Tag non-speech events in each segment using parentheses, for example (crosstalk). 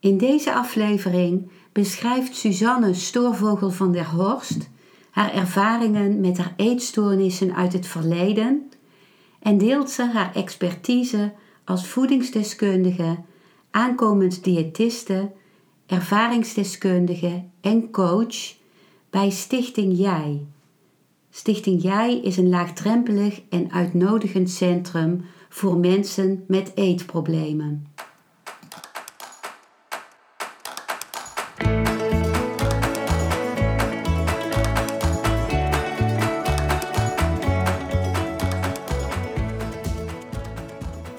In deze aflevering beschrijft Suzanne Stoorvogel van der Horst haar ervaringen met haar eetstoornissen uit het verleden en deelt ze haar expertise als voedingsdeskundige, aankomend diëtiste, ervaringsdeskundige en coach bij Stichting Jij. Stichting Jij is een laagdrempelig en uitnodigend centrum voor mensen met eetproblemen.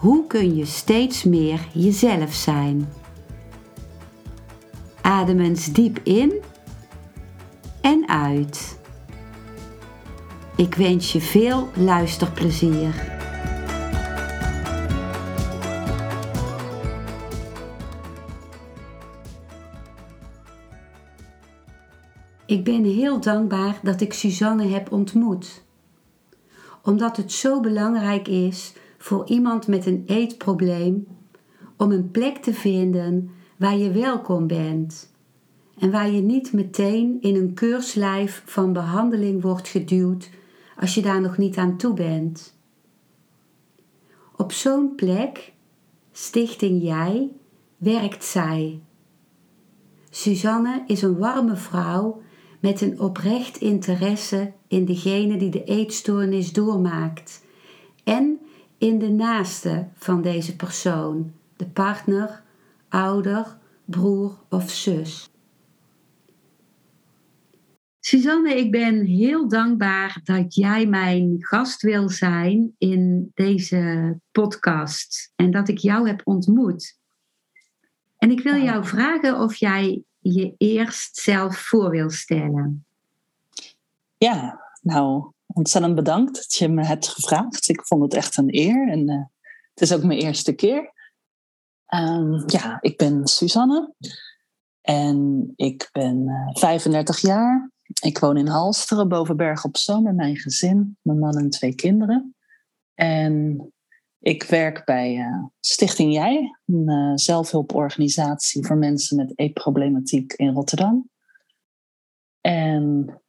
hoe kun je steeds meer jezelf zijn? Adem eens diep in en uit. Ik wens je veel luisterplezier. Ik ben heel dankbaar dat ik Suzanne heb ontmoet. Omdat het zo belangrijk is voor iemand met een eetprobleem om een plek te vinden waar je welkom bent en waar je niet meteen in een keurslijf van behandeling wordt geduwd als je daar nog niet aan toe bent. Op zo'n plek, Stichting Jij, werkt zij. Suzanne is een warme vrouw met een oprecht interesse in degene die de eetstoornis doormaakt en in de naaste van deze persoon, de partner, ouder, broer of zus. Suzanne, ik ben heel dankbaar dat jij mijn gast wil zijn in deze podcast en dat ik jou heb ontmoet. En ik wil jou vragen of jij je eerst zelf voor wil stellen. Ja, nou, ontzettend bedankt dat je me hebt gevraagd. Ik vond het echt een eer en uh, het is ook mijn eerste keer. Um, ja, ik ben Suzanne en ik ben uh, eh, 35 jaar. Ik woon in Halsteren boven Berg op Zoom met mijn gezin, mijn man en twee kinderen. En ik werk bij uh, Stichting Jij, een zelfhulporganisatie voor mensen met eetproblematiek in Rotterdam. En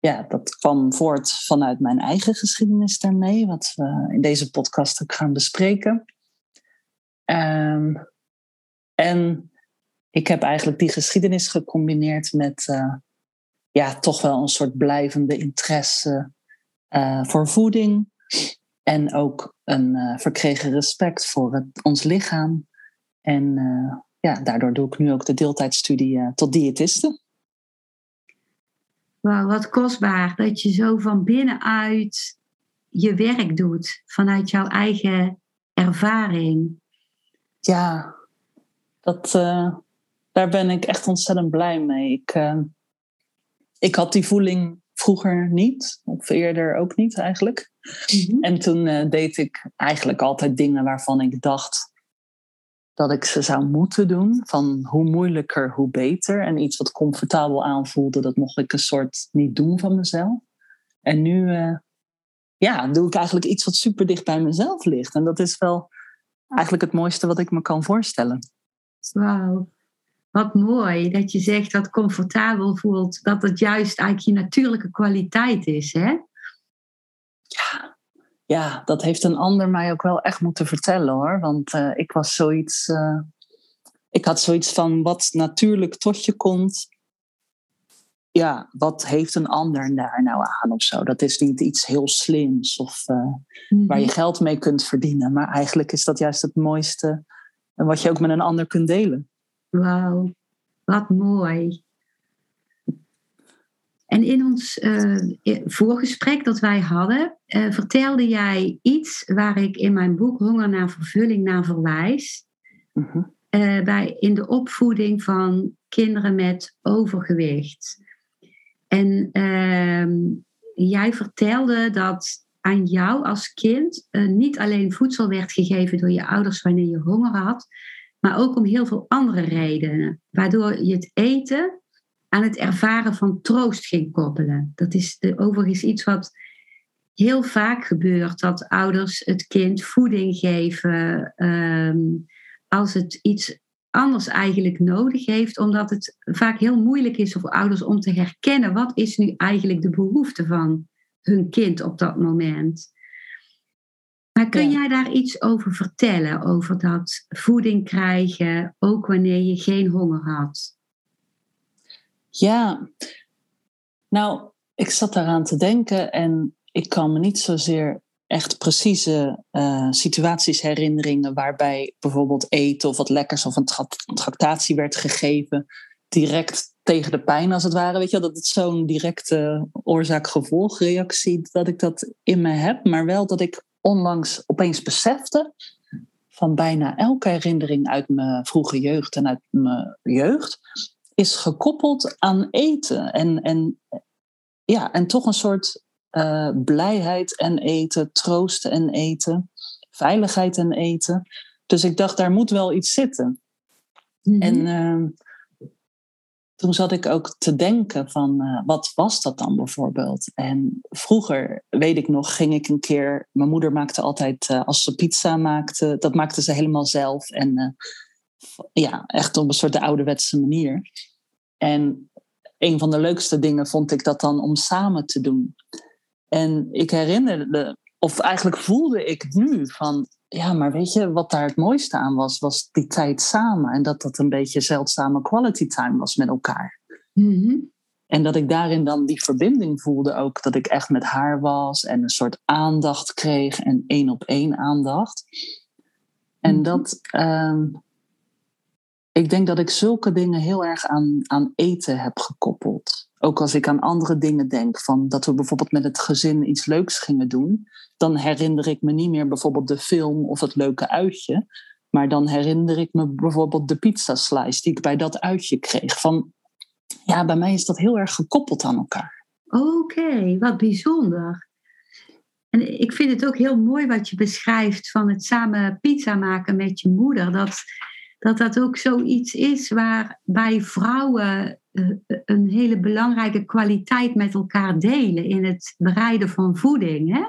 ja, dat kwam voort vanuit mijn eigen geschiedenis daarmee, wat we in deze podcast ook gaan bespreken. Um, en ik heb eigenlijk die geschiedenis gecombineerd met uh, ja, toch wel een soort blijvende interesse uh, voor voeding. En ook een uh, verkregen respect voor het, ons lichaam. En ja, daardoor doe ik nu ook de deeltijdstudie tot diëtiste. Wauw, wat kostbaar dat je zo van binnenuit je werk doet, vanuit jouw eigen ervaring. Ja, dat, uh, daar ben ik echt ontzettend blij mee. Ik, uh, ik had die voeling vroeger niet, of eerder ook niet eigenlijk. Mm-hmm. En toen uh, deed ik eigenlijk altijd dingen waarvan ik dacht dat ik ze zou moeten doen. Van hoe moeilijker, hoe beter. En iets wat comfortabel aanvoelde, dat mocht ik een soort niet doen van mezelf. En nu uh, ja, doe ik eigenlijk iets wat super dicht bij mezelf ligt. En dat is wel eigenlijk het mooiste wat ik me kan voorstellen. Wauw. Wat mooi dat je zegt dat comfortabel voelt, dat het juist eigenlijk je natuurlijke kwaliteit is, hè? Ja, dat heeft een ander mij ook wel echt moeten vertellen hoor. Want uh, ik was zoiets. Uh, ik had zoiets van wat natuurlijk tot je komt. Ja, wat heeft een ander daar nou aan of zo? Dat is niet iets heel slims of uh, mm-hmm. waar je geld mee kunt verdienen. Maar eigenlijk is dat juist het mooiste. En wat je ook met een ander kunt delen. Wauw, wat mooi. En in ons uh, voorgesprek dat wij hadden, uh, vertelde jij iets waar ik in mijn boek Honger naar vervulling naar verwijs. Uh-huh. Uh, bij, in de opvoeding van kinderen met overgewicht. En ehm, jij vertelde dat aan jou als kind niet alleen voedsel werd gegeven door je ouders wanneer je honger had, maar ook om heel veel andere redenen. Waardoor je het eten aan het ervaren van troost ging koppelen. Dat is de, overigens iets wat heel vaak gebeurt, dat ouders het kind voeding geven um, als het iets anders eigenlijk nodig heeft, omdat het vaak heel moeilijk is voor ouders om te herkennen wat is nu eigenlijk de behoefte van hun kind op dat moment. Maar kun jij daar iets over vertellen, over dat voeding krijgen, ook wanneer je geen honger had? Ja, nou, ik zat daaraan te denken en ik kan me niet zozeer echt precieze uh, situaties herinneringen waarbij bijvoorbeeld eten of wat lekkers of een tractatie werd gegeven direct tegen de pijn als het ware. Weet je, dat het zo'n directe oorzaak-gevolgreactie dat ik dat in me heb, maar wel dat ik onlangs opeens besefte van bijna elke herinnering uit mijn vroege jeugd en uit mijn jeugd is gekoppeld aan eten en, en ja, en toch een soort uh, blijheid en eten, troost en eten, veiligheid en eten. Dus ik dacht, daar moet wel iets zitten. Mhm. En uh, toen zat ik ook te denken van, uh, wat was dat dan bijvoorbeeld? En vroeger, weet ik nog, ging ik een keer... Mijn moeder maakte altijd, uh, als ze pizza maakte, dat maakte ze helemaal zelf. En ja, echt op een soort de ouderwetse manier. En een van de leukste dingen vond ik dat dan om samen te doen. En ik herinnerde, of eigenlijk voelde ik nu van, ja, maar weet je wat daar het mooiste aan was, was die tijd samen. En dat dat een beetje zeldzame quality time was met elkaar. Mhm. En dat ik daarin dan die verbinding voelde ook, dat ik echt met haar was en een soort aandacht kreeg en één op één aandacht. En mhm. dat, ehm, ik denk dat ik zulke dingen heel erg aan, aan eten heb gekoppeld. Ook als ik aan andere dingen denk, van dat we bijvoorbeeld met het gezin iets leuks gingen doen, dan herinner ik me niet meer bijvoorbeeld de film of het leuke uitje, maar dan herinner ik me bijvoorbeeld de pizza slice die ik bij dat uitje kreeg. Van, ja, bij mij is dat heel erg gekoppeld aan elkaar. Oké, wat bijzonder. En ik vind het ook heel mooi wat je beschrijft van het samen pizza maken met je moeder. Dat, dat dat ook zoiets is waarbij vrouwen eh, een hele belangrijke kwaliteit met elkaar delen in het bereiden van voeding. Hè?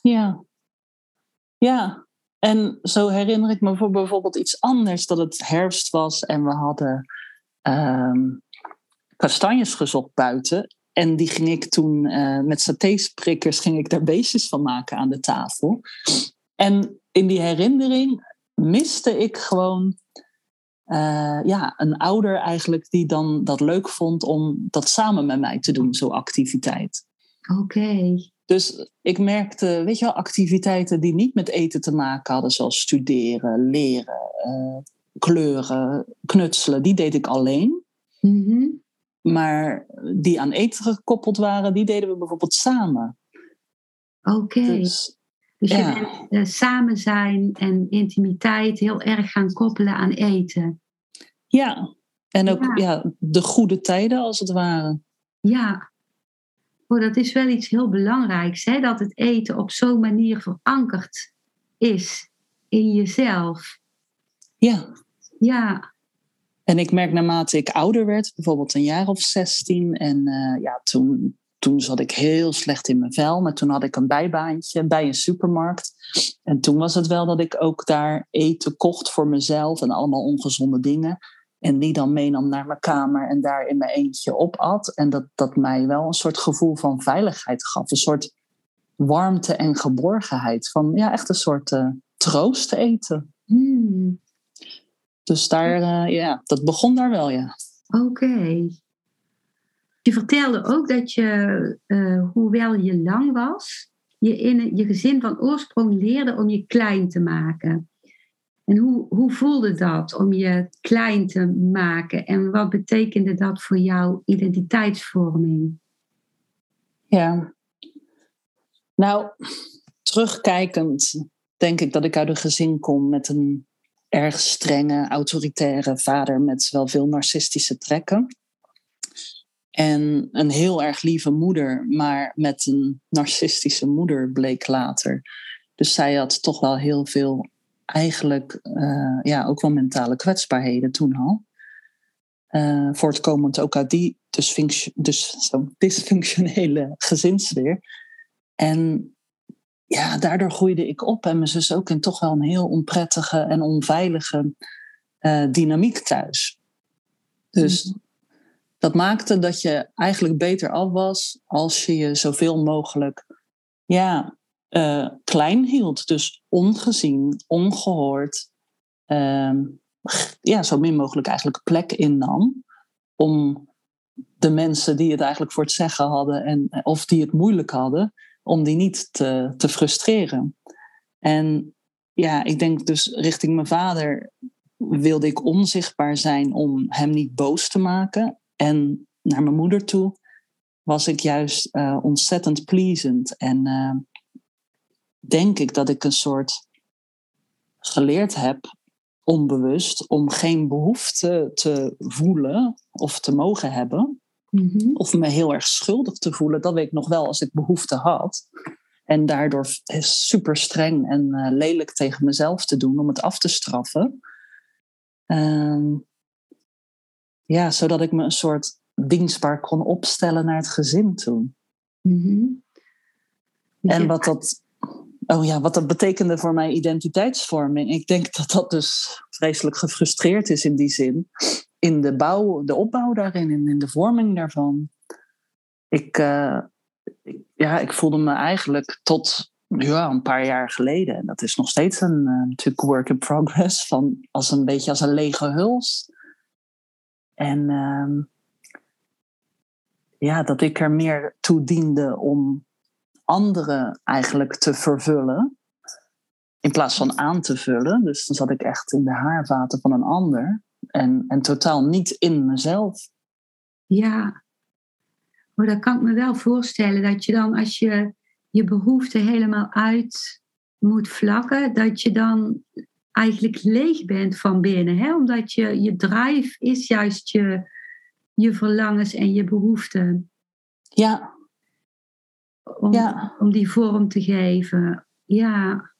Ja. Ja, en zo herinner ik me voor bijvoorbeeld iets anders, dat het herfst was en we hadden um, kastanjes gezocht buiten. En die ging ik toen uh, met satéesprikkers ging ik daar beestjes van maken aan de tafel. En in die herinnering miste ik gewoon uh, ja, een ouder eigenlijk die dan dat leuk vond om dat samen met mij te doen, zo'n activiteit. Oké. Dus ik merkte, weet je wel, activiteiten die niet met eten te maken hadden, zoals studeren, leren, uh, kleuren, knutselen, die deed ik alleen. Mm Maar die aan eten gekoppeld waren, die deden we bijvoorbeeld samen. Oké. Dus dus je bent uh, samen zijn en intimiteit heel erg gaan koppelen aan eten. Ja, en ook ja. de goede tijden als het ware. Ja, oh, dat is wel iets heel belangrijks, hè? dat het eten op zo'n manier verankerd is in jezelf. Ja. Ja. En ik merk naarmate ik ouder werd, bijvoorbeeld een jaar of zestien, en uh, ja, toen toen zat ik heel slecht in mijn vel, maar toen had ik een bijbaantje bij een supermarkt. En toen was het wel dat ik ook daar eten kocht voor mezelf en allemaal ongezonde dingen. En die dan meenam naar mijn kamer en daar in mijn eentje opat. En dat, dat mij wel een soort gevoel van veiligheid gaf. Een soort warmte en geborgenheid. Van ja, echt een soort uh, troost eten. Hmm. Dus daar, uh, ja, dat begon daar wel, ja. Oké. Je vertelde ook dat je, uh, hoewel je lang was, je in je gezin van oorsprong leerde om je klein te maken. En hoe, hoe voelde dat om je klein te maken? En wat betekende dat voor jouw identiteitsvorming? Ja, nou, terugkijkend denk ik dat ik uit een gezin kom met een erg strenge, autoritaire vader met wel veel narcistische trekken. En een heel erg lieve moeder, maar met een narcistische moeder bleek later. Dus zij had toch wel heel veel, eigenlijk, uh, ja, ook wel mentale kwetsbaarheden toen al. Uh, voortkomend ook uit die dus dysfunctionele gezinssfeer. En ja, daardoor groeide ik op en mijn zus ook in toch wel een heel onprettige en onveilige uh, dynamiek thuis. Dus mhm. Dat maakte dat je eigenlijk beter af was als je je zoveel mogelijk ja, uh, klein hield. Dus ongezien, ongehoord. Uh, ja, zo min mogelijk eigenlijk plek innam om de mensen die het eigenlijk voor het zeggen hadden en of die het moeilijk hadden, om die niet te, te frustreren. En ja, ik denk dus richting mijn vader wilde ik onzichtbaar zijn om hem niet boos te maken. En naar mijn moeder toe was ik juist uh, ontzettend pleasend. En uh, denk ik dat ik een soort geleerd heb, onbewust, om geen behoefte te voelen of te mogen hebben. Mhm. Of me heel erg schuldig te voelen. Dat weet ik nog wel als ik behoefte had. En daardoor super streng en uh, lelijk tegen mezelf te doen om het af te straffen. Uh, ja, zodat ik me een soort dienstbaar kon opstellen naar het gezin toe. Mm En wat dat, oh ja, wat dat betekende voor mijn identiteitsvorming. Ik denk dat dat dus vreselijk gefrustreerd is in die zin in de bouw, de opbouw daarin, in, in de vorming daarvan. Ik, uh, ik, ja, ik voelde me eigenlijk tot ja, een paar jaar geleden, en dat is nog steeds een uh, natuurlijk work in progress, van als een beetje als een lege huls. En uh, ja, dat ik er meer toe diende om anderen eigenlijk te vervullen. In plaats van aan te vullen. Dus dan zat ik echt in de haarvaten van een ander en, en totaal niet in mezelf. Ja, maar dat kan ik me wel voorstellen dat je dan als je je behoeften helemaal uit moet vlakken, dat je dan eigenlijk leeg bent van binnen. Hè? Omdat je, je drive is juist je, je verlangens en je behoeften. Ja. Om, ja. om die vorm te geven. Ja.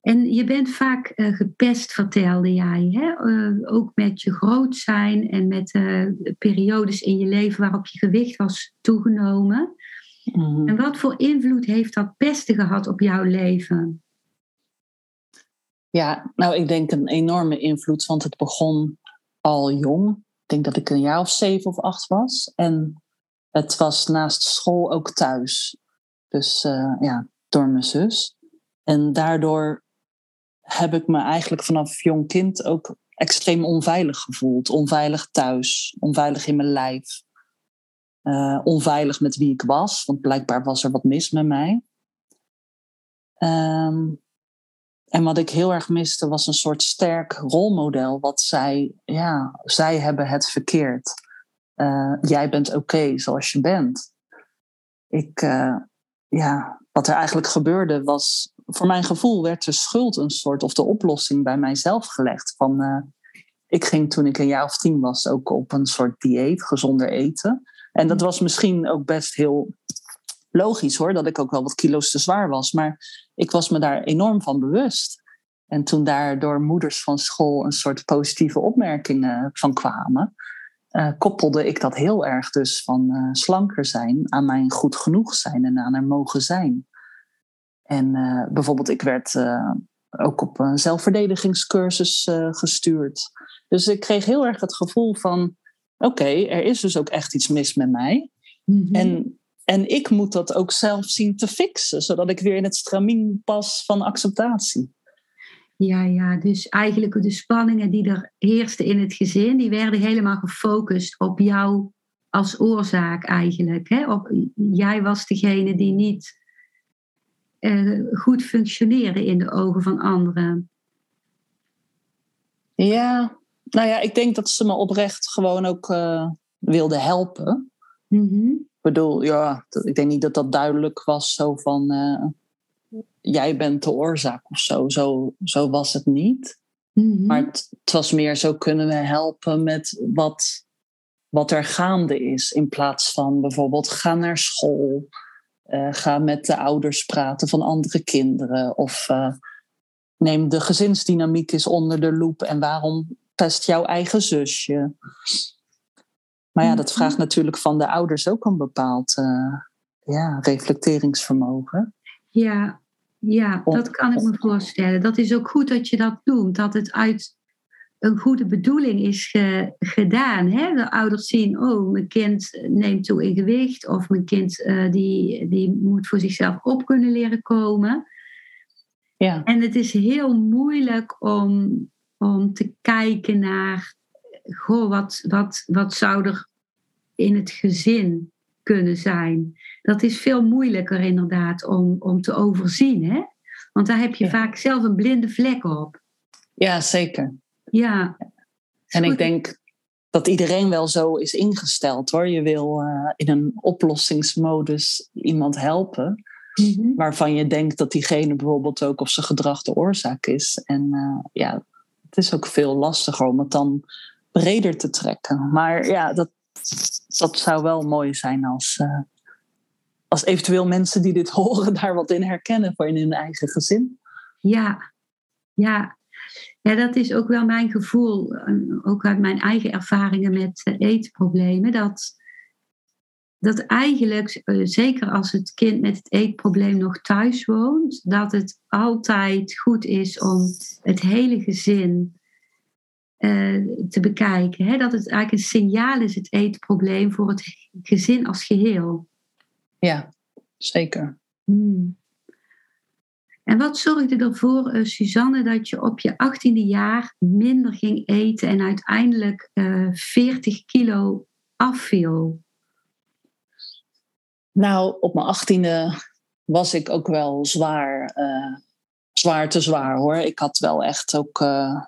En je bent vaak uh, gepest, vertelde jij. Hè? Uh, ook met je groot zijn en met uh, periodes in je leven waarop je gewicht was toegenomen. Mm-hmm. En wat voor invloed heeft dat pesten gehad op jouw leven? Ja, nou, ik denk een enorme invloed, want het begon al jong. Ik denk dat ik een jaar of zeven of acht was. En het was naast school ook thuis. Dus ja, door mijn zus. En daardoor heb ik me eigenlijk vanaf jong kind ook extreem onveilig gevoeld. Onveilig thuis, onveilig in mijn lijf. Uh, onveilig met wie ik was, want blijkbaar was er wat mis met mij. Um, en wat ik heel erg miste was een soort sterk rolmodel. Wat zij, ja, zij hebben het verkeerd. Uh, jij bent oké zoals je bent. Ik, uh, ja, wat er eigenlijk gebeurde was voor mijn gevoel werd de schuld een soort, of de oplossing bij mijzelf gelegd. Van, uh, ik ging toen ik een jaar of tien was ook op een soort dieet, gezonder eten. En dat was misschien ook best heel logisch hoor, dat ik ook wel wat kilo's te zwaar was. Maar ik was me daar enorm van bewust. En toen daar door moeders van school een soort positieve opmerkingen van kwamen, uh, koppelde ik dat heel erg dus van uh, slanker zijn aan mijn goed genoeg zijn en aan er mogen zijn. En uh, bijvoorbeeld, ik werd ook op een zelfverdedigingscursus gestuurd. Dus ik kreeg heel erg het gevoel van: oké, er is dus ook echt iets mis met mij. Mm-hmm. En, en ik moet dat ook zelf zien te fixen, zodat ik weer in het stramien pas van acceptatie. Ja, ja, dus eigenlijk de spanningen die er heersten in het gezin, die werden helemaal gefocust op jou als oorzaak eigenlijk. Hè? Op, jij was degene die niet uh, goed functioneren in de ogen van anderen. Ja, nou ja, ik denk dat ze me oprecht gewoon ook uh, wilden helpen. Mm -hmm. Ik bedoel, ja, ik denk niet dat dat duidelijk was zo van... Uh, jij bent de oorzaak of zo. Zo, zo was het niet. Mhm. Maar het, het was meer zo kunnen we helpen met wat, wat er gaande is. In plaats van bijvoorbeeld ga naar school. eh, ga met de ouders praten van andere kinderen. Of eh, neem de gezinsdynamiek eens onder de loep. En waarom pest jouw eigen zusje? Maar ja, dat Mhm. vraagt natuurlijk van de ouders ook een bepaald eh, ja, reflecteringsvermogen. Ja, ja, dat kan ik me voorstellen. Dat is ook goed dat je dat doet. Dat het uit een goede bedoeling is ge- gedaan. Hè? De ouders zien, oh, mijn kind neemt toe in gewicht. Of mijn kind eh, die, die moet voor zichzelf op kunnen leren komen. Ja, En het is heel moeilijk om, om te kijken naar, goh, wat, wat, wat zou er in het gezin kunnen zijn? Dat is veel moeilijker inderdaad om, om te overzien, hè? Want daar heb je Ja. vaak zelf een blinde vlek op. ja zeker. Ja. En Goed. ik denk dat iedereen wel zo is ingesteld hoor. Je wil eh, in een oplossingsmodus iemand helpen. Mhm. waarvan je denkt dat diegene bijvoorbeeld ook of zijn gedrag de oorzaak is. En eh, ja, het is ook veel lastiger om het dan breder te trekken. Maar ja, dat, dat zou wel mooi zijn als, eh, als eventueel mensen die dit (laughs) horen daar wat in herkennen voor in hun eigen gezin. Ja, ja. Ja, dat is ook wel mijn gevoel, eh, ook uit mijn eigen ervaringen met eh, eetproblemen, dat, dat eigenlijk, zeker als het kind met het eetprobleem nog thuis woont, dat het altijd goed is om het hele gezin te bekijken. Hè? Dat het eigenlijk een signaal is, het eetprobleem, voor het gezin als geheel. Ja, zeker. Hmm. En wat zorgde ervoor, eh, Suzanne, dat je op je achttiende jaar minder ging eten en uiteindelijk eh 40 kilo afviel? Nou, op mijn achttiende was ik ook wel zwaar, eh, zwaar te zwaar hoor. Ik had wel echt ook, eh,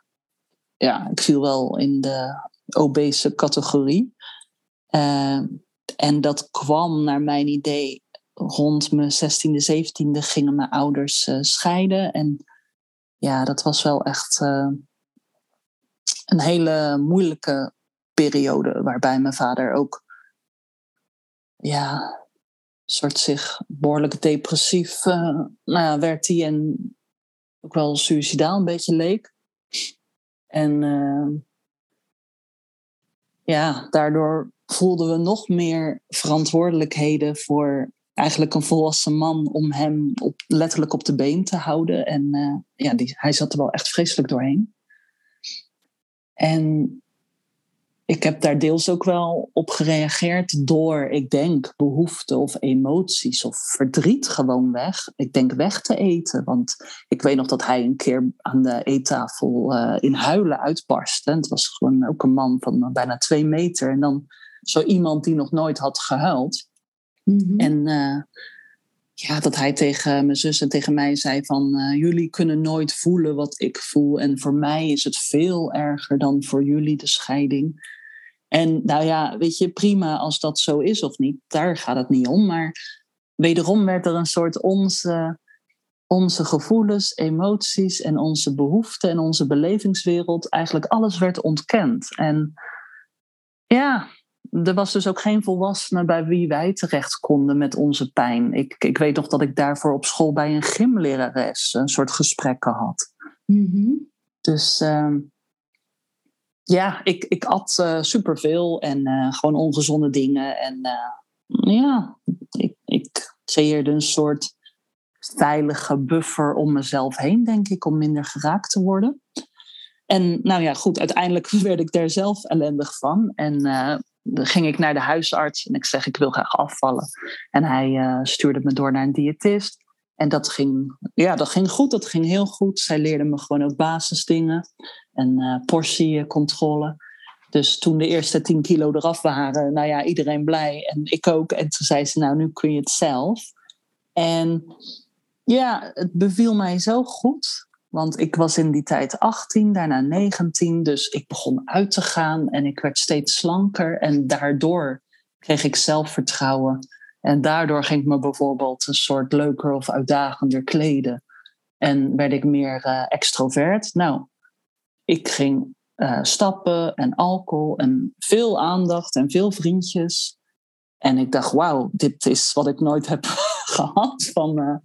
ja, ik viel wel in de obese categorie. Eh, en dat kwam naar mijn idee rond mijn 16e, 17e gingen mijn ouders eh, scheiden. En ja, dat was wel echt eh, een hele moeilijke periode waarbij mijn vader ook ja, soort zich behoorlijk depressief eh, nou ja, werd hij en ook wel suicidaal een beetje leek. En eh, ja, daardoor voelden we nog meer verantwoordelijkheden voor eigenlijk een volwassen man om hem op, letterlijk op de been te houden. En eh, ja, die, hij zat er wel echt vreselijk doorheen. En ik heb daar deels ook wel op gereageerd door, ik denk, behoefte of emoties of verdriet gewoon weg. Ik denk weg te eten. Want ik weet nog dat hij een keer aan de eettafel uh, in huilen uitbarstte. Het was gewoon ook een man van bijna twee meter. En dan zo iemand die nog nooit had gehuild. Mhm. En uh, ja, dat hij tegen mijn zus en tegen mij zei van... Uh, jullie kunnen nooit voelen wat ik voel. En voor mij is het veel erger dan voor jullie de scheiding. En nou ja, weet je, prima als dat zo is of niet. Daar gaat het niet om. Maar wederom werd er een soort onze, onze gevoelens, emoties en onze behoeften en onze belevingswereld... eigenlijk alles werd ontkend. En ja, er was dus ook geen volwassene bij wie wij terecht konden met onze pijn. Ik, ik weet nog dat ik daarvoor op school bij een gymlerares een soort gesprekken had. Mm -hmm. Dus uh, ja, ik, ik at uh, superveel en uh, gewoon ongezonde dingen. En uh, ja, ik, ik creëerde een soort veilige buffer om mezelf heen, denk ik, om minder geraakt te worden. En nou ja, goed, uiteindelijk (laughs) werd ik daar zelf ellendig van. En dan ging ik naar de huisarts en ik zeg ik wil graag afvallen. En hij stuurde me door naar een diëtist. En dat ging, ja, dat ging goed, dat ging heel goed. Zij leerde me gewoon ook basisdingen en uh, portiecontrole. Dus toen de eerste 10 kilo eraf waren, nou ja, iedereen blij en ik ook. En toen zei ze, nou nu kun je het zelf. En ja, het beviel mij zo goed. Want ik was in die tijd 18, daarna 19. Dus ik begon uit te gaan en ik werd steeds slanker. En daardoor kreeg ik zelfvertrouwen. En daardoor ging ik me bijvoorbeeld een soort leuker of uitdagender kleden. En werd ik meer uh, extrovert. Nou, ik ging uh, stappen en alcohol en veel aandacht en veel vriendjes. En ik dacht, wauw, dit is wat ik nooit heb (laughs) gehad. Van, uh,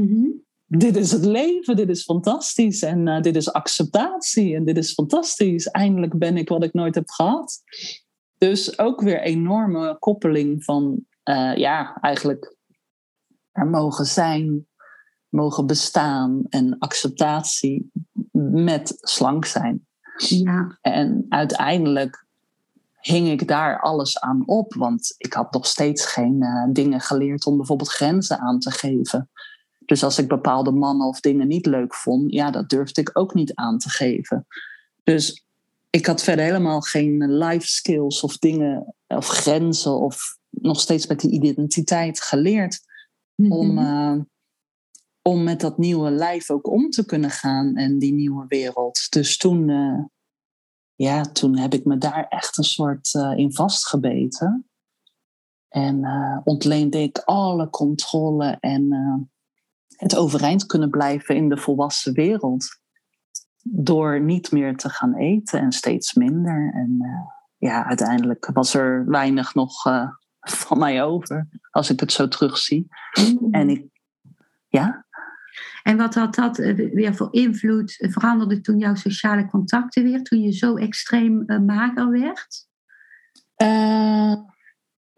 mm-hmm. Dit is het leven, dit is fantastisch. En uh, dit is acceptatie en dit is fantastisch. Eindelijk ben ik wat ik nooit heb gehad. Dus ook weer enorme koppeling van, ja, eigenlijk er mogen zijn, mogen bestaan en acceptatie met slank zijn. Ja. En uiteindelijk hing ik daar alles aan op, want ik had nog steeds geen uh, dingen geleerd om bijvoorbeeld grenzen aan te geven. Dus als ik bepaalde mannen of dingen niet leuk vond, ja, dat durfde ik ook niet aan te geven. Dus ik had verder helemaal geen life skills of dingen of grenzen of nog steeds met die identiteit geleerd om, mhm. Eh, om met dat nieuwe lijf ook om te kunnen gaan en die nieuwe wereld. Dus toen, uh, ja, toen heb ik me daar echt een soort uh, in vastgebeten. En ontleende ik alle controle en het overeind kunnen blijven in de volwassen wereld. Door niet meer te gaan eten en steeds minder. En ja, uiteindelijk was er weinig nog van mij over, als ik het zo terugzie. Mm. En ik, ja. En wat had dat eh, weer voor invloed? Veranderde toen jouw sociale contacten weer, toen je zo extreem uh, mager werd?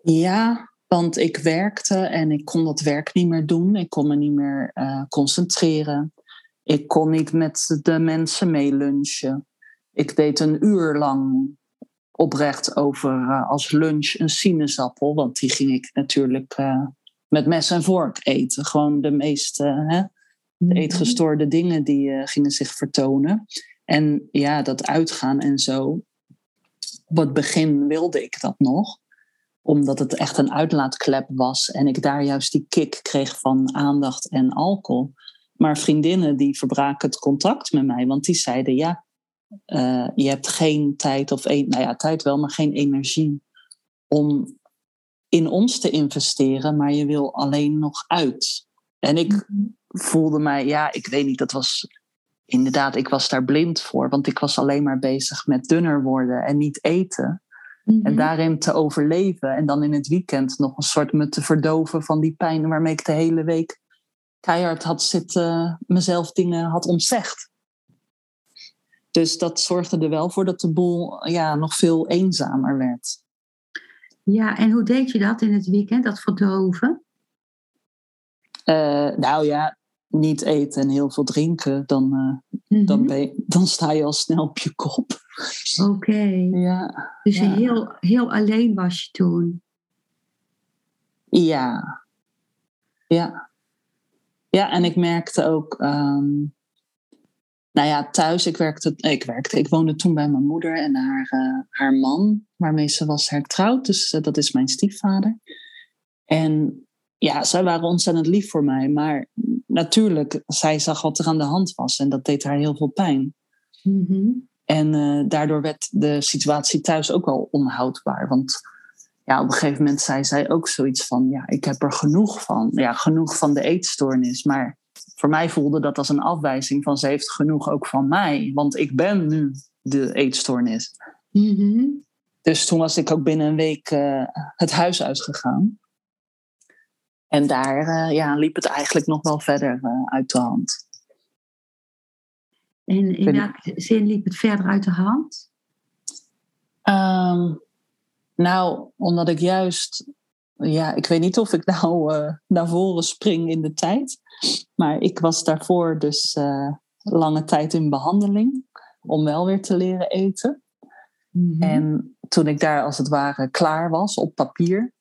Ja, want ik werkte en ik kon dat werk niet meer doen. Ik kon me niet meer concentreren. Ik kon niet met de mensen meelunchen. Ik deed een uur lang oprecht over als lunch een sinaasappel. Want die ging ik natuurlijk met mes en vork eten. Gewoon de meest hè, de mhm. eetgestoorde dingen die gingen zich vertonen. En ja, dat uitgaan en zo. Op het begin wilde ik dat nog omdat het echt een uitlaatklep was en ik daar juist die kick kreeg van aandacht en alcohol. Maar vriendinnen die verbraken het contact met mij, want die zeiden ja, uh, je hebt geen tijd of een, nou ja, tijd wel, maar geen energie om in ons te investeren, maar je wil alleen nog uit. En ik mhm. Voelde mij, ja, ik weet niet, dat was inderdaad, ik was daar blind voor, want ik was alleen maar bezig met dunner worden en niet eten. En mhm. daarin te overleven en dan in het weekend nog een soort me te verdoven van die pijn waarmee ik de hele week keihard had zitten, mezelf dingen had ontzegd. Dus dat zorgde er wel voor dat de boel ja, nog veel eenzamer werd. Ja, en hoe deed je dat in het weekend, dat verdoven? Uh, nou ja, niet eten en heel veel drinken, dan, uh, dan, ben je, dan sta je al snel op je kop. Oké. Ja, dus ja. Heel, heel alleen was je toen? Ja. Ja. Ja, en ik merkte ook... Um, nou ja, thuis, ik werkte, ik werkte, ik woonde toen bij mijn moeder en haar, uh, haar man, waarmee ze was hertrouwd. Dus uh, dat is mijn stiefvader. En ja, zij waren ontzettend lief voor mij. Maar natuurlijk, zij zag wat er aan de hand was en dat deed haar heel veel pijn. Mm-hmm. En uh, daardoor werd de situatie thuis ook wel onhoudbaar. Want ja, op een gegeven moment zei zij ook zoiets van: Ja, ik heb er genoeg van. Ja, genoeg van de eetstoornis. Maar voor mij voelde dat als een afwijzing van ze heeft genoeg ook van mij, want ik ben nu de eetstoornis. Mm Dus toen was ik ook binnen een week uh, het huis uitgegaan. En daar uh, ja, liep het eigenlijk nog wel verder uh, uit de hand. En in welke zin liep het verder uit de hand? Um, nou, omdat ik juist, ja, ik weet niet of ik nou naar voren spring in de tijd. Maar ik was daarvoor dus lange tijd in behandeling om wel weer te leren eten. Mhm. En toen ik daar als het ware klaar was op papier,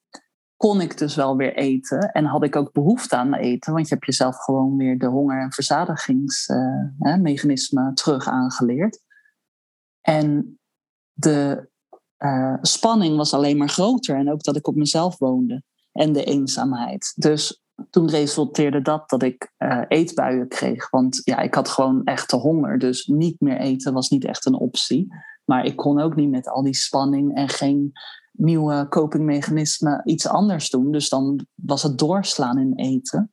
kon ik dus wel weer eten. En had ik ook behoefte aan eten, want je hebt jezelf gewoon weer de honger- en verzadigingsmechanismen terug aangeleerd. En de uh, spanning was alleen maar groter. En ook dat ik op mezelf woonde en de eenzaamheid. Dus toen resulteerde dat dat ik uh, eetbuien kreeg. Want ja, ik had gewoon echte honger. Dus niet meer eten was niet echt een optie. Maar ik kon ook niet met al die spanning en geen nieuwe copingmechanismen iets anders doen. Dus dan was het doorslaan in eten.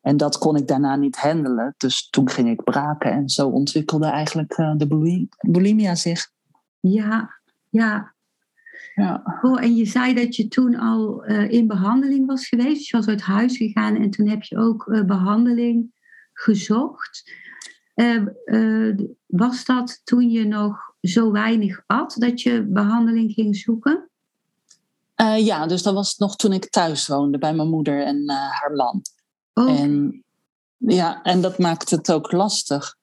En dat kon ik daarna niet handelen. Dus toen ging ik braken en zo ontwikkelde eigenlijk de bulimia zich. Ja, ja. ja. Oh, en je zei dat je toen al in behandeling was geweest. Dus je was uit huis gegaan en toen heb je ook behandeling gezocht. was dat toen je nog zo weinig at dat je behandeling ging zoeken? Uh, ja, dus dat was nog toen ik thuis woonde bij mijn moeder en uh, haar man. Oh. En, ja, en dat maakte het ook lastig.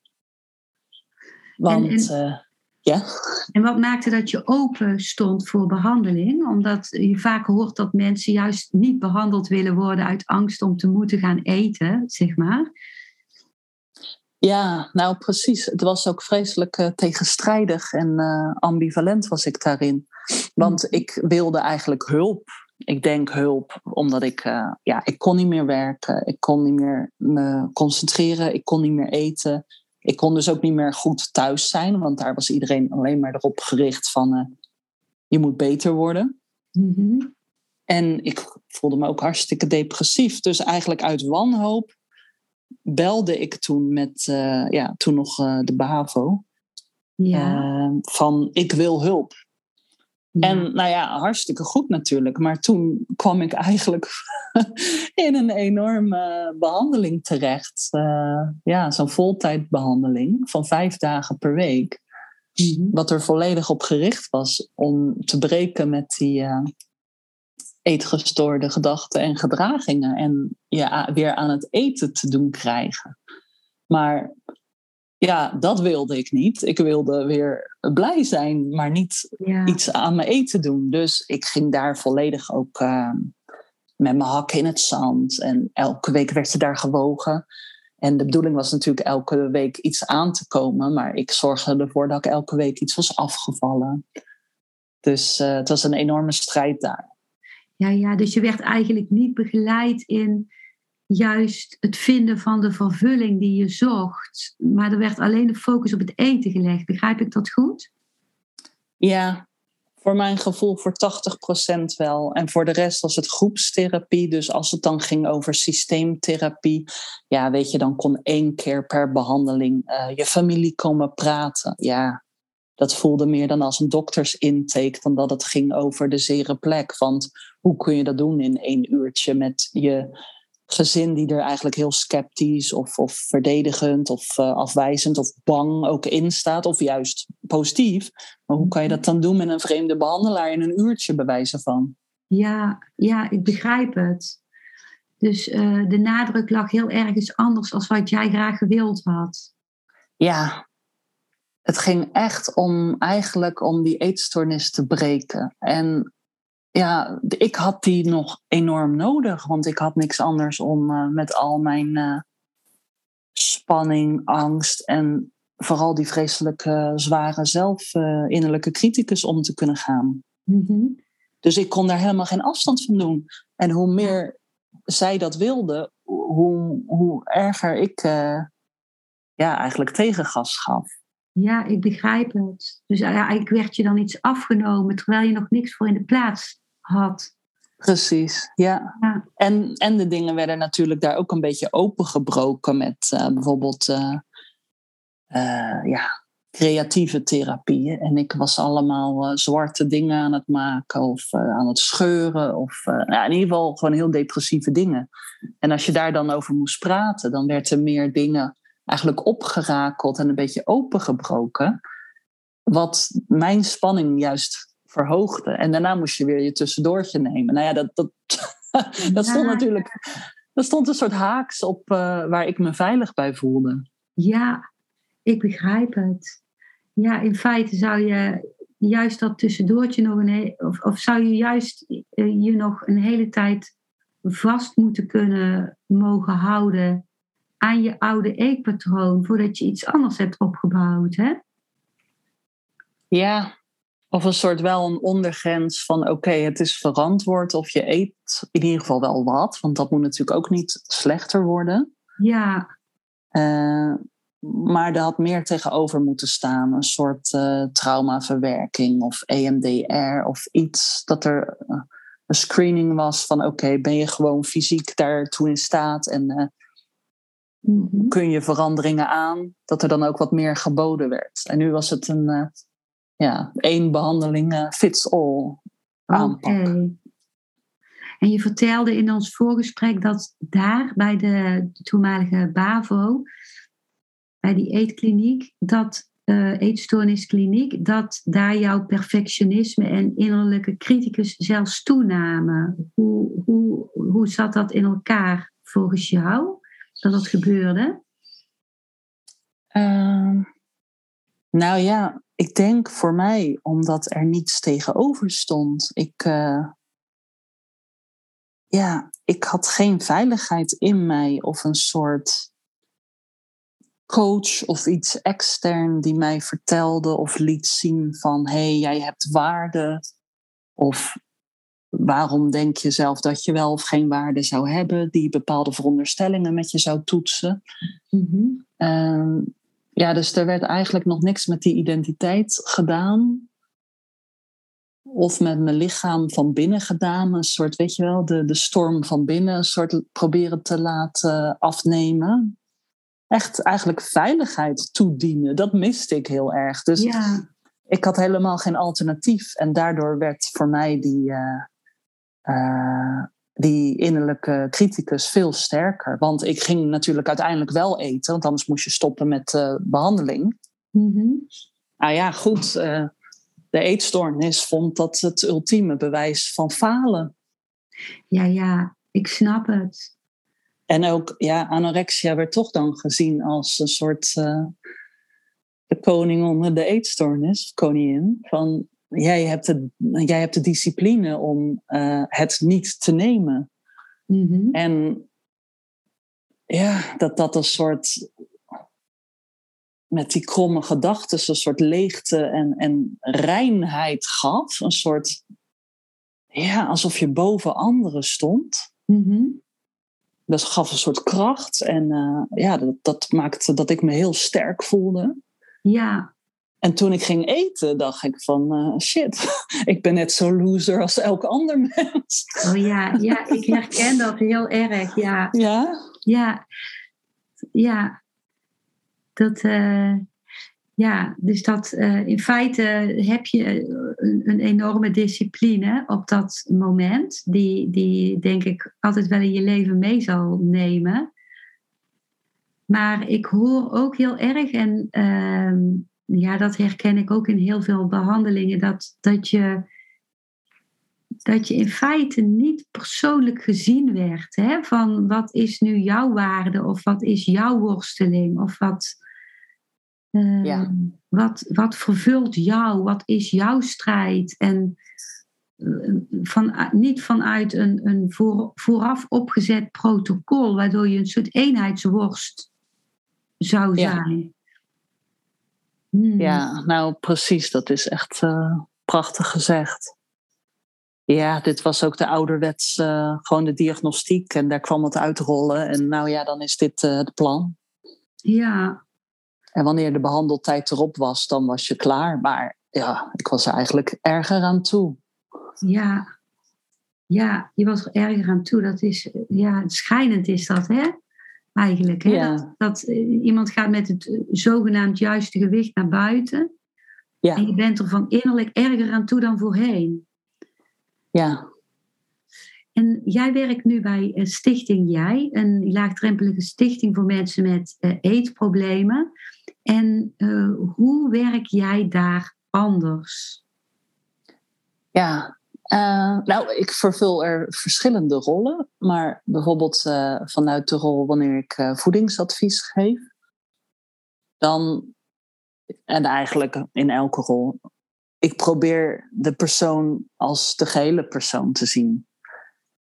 Want, en, en, uh, ja. En wat maakte dat je open stond voor behandeling? Omdat je vaak hoort dat mensen juist niet behandeld willen worden uit angst om te moeten gaan eten, zeg maar. Ja, nou precies. Het was ook vreselijk uh, tegenstrijdig en uh, ambivalent was ik daarin. Want mm. ik wilde eigenlijk hulp. Ik denk hulp, omdat ik, uh, ja, ik kon niet meer werken. Ik kon niet meer me concentreren. Ik kon niet meer eten. Ik kon dus ook niet meer goed thuis zijn. Want daar was iedereen alleen maar erop gericht van... je moet beter worden. Mm-hmm. En ik voelde me ook hartstikke depressief. Dus eigenlijk uit wanhoop belde ik toen met, uh, ja, toen nog uh, de BAVO. Ja. Uh, van ik wil hulp. Ja. En nou ja, hartstikke goed natuurlijk. Maar toen kwam ik eigenlijk (laughs) in een enorme behandeling terecht. ja, zo'n voltijdbehandeling van vijf dagen per week. Mm-hmm. Wat er volledig op gericht was om te breken met die eetgestoorde gedachten en gedragingen en je weer aan het eten te doen krijgen. Maar ja, dat wilde ik niet. Ik wilde weer blij zijn, maar niet iets aan mijn eten doen. Dus ik ging daar volledig ook uh, met mijn hakken in het zand. En elke week werd ze daar gewogen. En de bedoeling was natuurlijk elke week iets aan te komen. Maar ik zorgde ervoor dat ik elke week iets was afgevallen. Dus uh, het was een enorme strijd daar. Ja, ja, dus je werd eigenlijk niet begeleid in juist het vinden van de vervulling die je zocht. Maar er werd alleen de focus op het eten gelegd. Begrijp ik dat goed? Ja, voor mijn gevoel voor 80% wel. En voor de rest was het groepstherapie. Dus als het dan ging over systeemtherapie, ja, weet je, dan kon één keer per behandeling uh, je familie komen praten. Ja, dat voelde meer dan als een doktersintake dan dat het ging over de zere plek. Want hoe kun je dat doen in één uurtje met je gezin die er eigenlijk heel sceptisch of, of verdedigend of uh, afwijzend of bang ook in staat, of juist positief. Maar hoe kan je dat dan doen met een vreemde behandelaar in een uurtje bewijzen van? Ja, ja, ik begrijp het. Dus uh, de nadruk lag heel ergens anders als wat jij graag gewild had. Ja, het ging echt om eigenlijk om die eetstoornis te breken. En ja, ik had die nog enorm nodig, want ik had niks anders om uh, met al mijn uh, spanning, angst en vooral die vreselijke zware zelf uh, innerlijke criticus om te kunnen gaan. Mm-hmm. Dus ik kon daar helemaal geen afstand van doen. En hoe meer zij dat wilde, hoe, hoe erger ik ja, eigenlijk tegengas gaf. Ja, ik begrijp het. Dus ja, eigenlijk werd je dan iets afgenomen terwijl je nog niks voor in de plaats had. Precies, ja. ja. En, en de dingen werden natuurlijk daar ook een beetje opengebroken met uh, bijvoorbeeld uh, uh, ja, creatieve therapieën. En ik was allemaal zwarte dingen aan het maken of aan het scheuren. Of nou, in ieder geval gewoon heel depressieve dingen. En als je daar dan over moest praten, dan werd er meer dingen eigenlijk opgerakeld en een beetje opengebroken. Wat mijn spanning juist verhoogde. En daarna moest je weer je tussendoortje nemen. Nou ja, dat, dat, (laughs) dat stond natuurlijk. Dat stond een soort haaks op uh, waar ik me veilig bij voelde. Ja, ik begrijp het. Ja, in feite zou je juist dat tussendoortje nog een. Of, of zou je juist uh, je nog een hele tijd vast moeten kunnen mogen houden aan je oude eetpatroon voordat je iets anders hebt opgebouwd, hè? Ja, of een soort wel een ondergrens van oké, het is verantwoord of je eet in ieder geval wel wat, want dat moet natuurlijk ook niet slechter worden. Ja. Uh, maar er had meer tegenover moeten staan, een soort uh, traumaverwerking of EMDR of iets dat er uh, een screening was van oké, ben je gewoon fysiek daartoe in staat en mhm. kun je veranderingen aan, dat er dan ook wat meer geboden werd. En nu was het een uh, ja, één behandeling uh, fits all aanpak. En je vertelde in ons voorgesprek dat daar bij de toenmalige BAVO, bij die eetkliniek, dat uh, eetstoorniskliniek, dat daar jouw perfectionisme en innerlijke criticus zelfs toenamen. Hoe, hoe, hoe zat dat in elkaar volgens jou, dat gebeurde? Uh, nou ja, ik denk voor mij omdat er niets tegenover stond. Ik, uh, ja, ik had geen veiligheid in mij of een soort coach of iets extern die mij vertelde of liet zien van hé, hey, jij hebt waarde. Of waarom denk je zelf dat je wel of geen waarde zou hebben, die bepaalde veronderstellingen met je zou toetsen. Mm ja, dus er werd eigenlijk nog niks met die identiteit gedaan. Of met mijn lichaam van binnen gedaan. Een soort, weet je wel, de, de storm van binnen. Een soort proberen te laten afnemen echt eigenlijk veiligheid toedienen. Dat miste ik heel erg. Dus ja. ik had helemaal geen alternatief. En daardoor werd voor mij die, uh, uh, die innerlijke criticus veel sterker. Want ik ging natuurlijk uiteindelijk wel eten, want anders moest je stoppen met uh, behandeling. Mm Nou ja, goed. de eetstoornis vond dat het ultieme bewijs van falen. Ja, ja, ik snap het. En ook, ja, anorexia werd toch dan gezien als een soort de koning onder de eetstoornis, koningin. Van jij hebt de, jij hebt de discipline om uh, het niet te nemen. Mm-hmm. En ja, dat dat een soort met die kromme gedachten een soort leegte en, en reinheid gaf. Een soort, ja, alsof je boven anderen stond. Mm-hmm dat gaf een soort kracht. En uh, ja, dat, dat maakte dat ik me heel sterk voelde. Ja. En toen ik ging eten, dacht ik van uh, shit, (laughs) ik ben net zo loser als elk ander mens. Oh ja, ja, ik herken dat heel erg. Ja. (laughs) Ja? Ja. Ja. Dat, uh, ja, dus dat uh, in feite heb je een, een, enorme discipline op dat moment, die, die denk ik altijd wel in je leven mee zal nemen. Maar ik hoor ook heel erg, en uh, ja, dat herken ik ook in heel veel behandelingen, dat, dat, je, dat je in feite niet persoonlijk gezien werd. Hè? Van wat is nu jouw waarde of wat is jouw worsteling of wat ja. Ehm, wat, wat vervult jou? Wat is jouw strijd? En eh, van, niet vanuit een, een voor, vooraf opgezet protocol, waardoor je een soort eenheidsworst zou zijn. Ja, hmm. ja nou precies, dat is echt uh, prachtig gezegd. Ja, dit was ook de ouderwets, uh, gewoon de diagnostiek en daar kwam het uitrollen. En nou ja, dan is dit het plan. Ja, en wanneer de behandeltijd erop was, dan was je klaar. Maar ja, ik was er eigenlijk erger aan toe. Ja, ja je was er erger aan toe. Dat is, ja, schijnend is dat, hè? Eigenlijk. Hè? Ja. Dat, dat, eh, iemand gaat met het eh, zogenaamd juiste gewicht naar buiten. Ja. En je bent er van innerlijk erger aan toe dan voorheen. Ja. En jij werkt nu bij eh, Stichting Jij, een laagdrempelige stichting voor mensen met eetproblemen. En uh, hoe werk jij daar anders? Ja, uh, nou, ik vervul er verschillende rollen. Maar bijvoorbeeld uh, vanuit de rol wanneer ik voedingsadvies geef. Dan, en eigenlijk in elke rol, ik probeer de persoon als de gehele persoon te zien.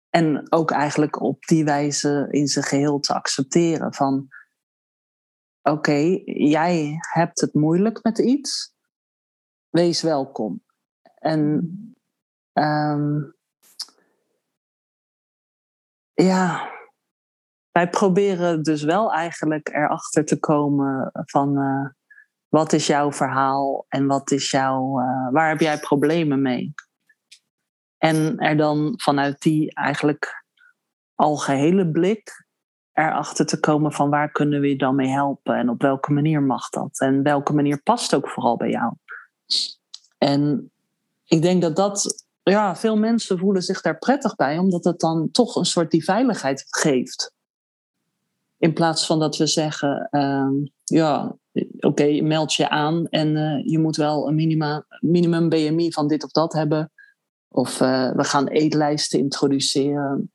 En ook eigenlijk op die wijze in zijn geheel te accepteren. Van oké, jij hebt het moeilijk met iets, wees welkom. En um, ja, wij proberen dus wel eigenlijk erachter te komen van uh, wat is jouw verhaal en wat is jouw, uh, waar heb jij problemen mee? En er dan vanuit die eigenlijk algehele blik erachter te komen van waar kunnen we je dan mee helpen en op welke manier mag dat en welke manier past ook vooral bij jou. En ik denk dat dat, ja, veel mensen voelen zich daar prettig bij, omdat het dan toch een soort die veiligheid geeft. In plaats van dat we zeggen, uh, ja, oké, meld je aan en uh, je moet wel een minima, minimum BMI van dit of dat hebben. Of uh, we gaan eetlijsten introduceren.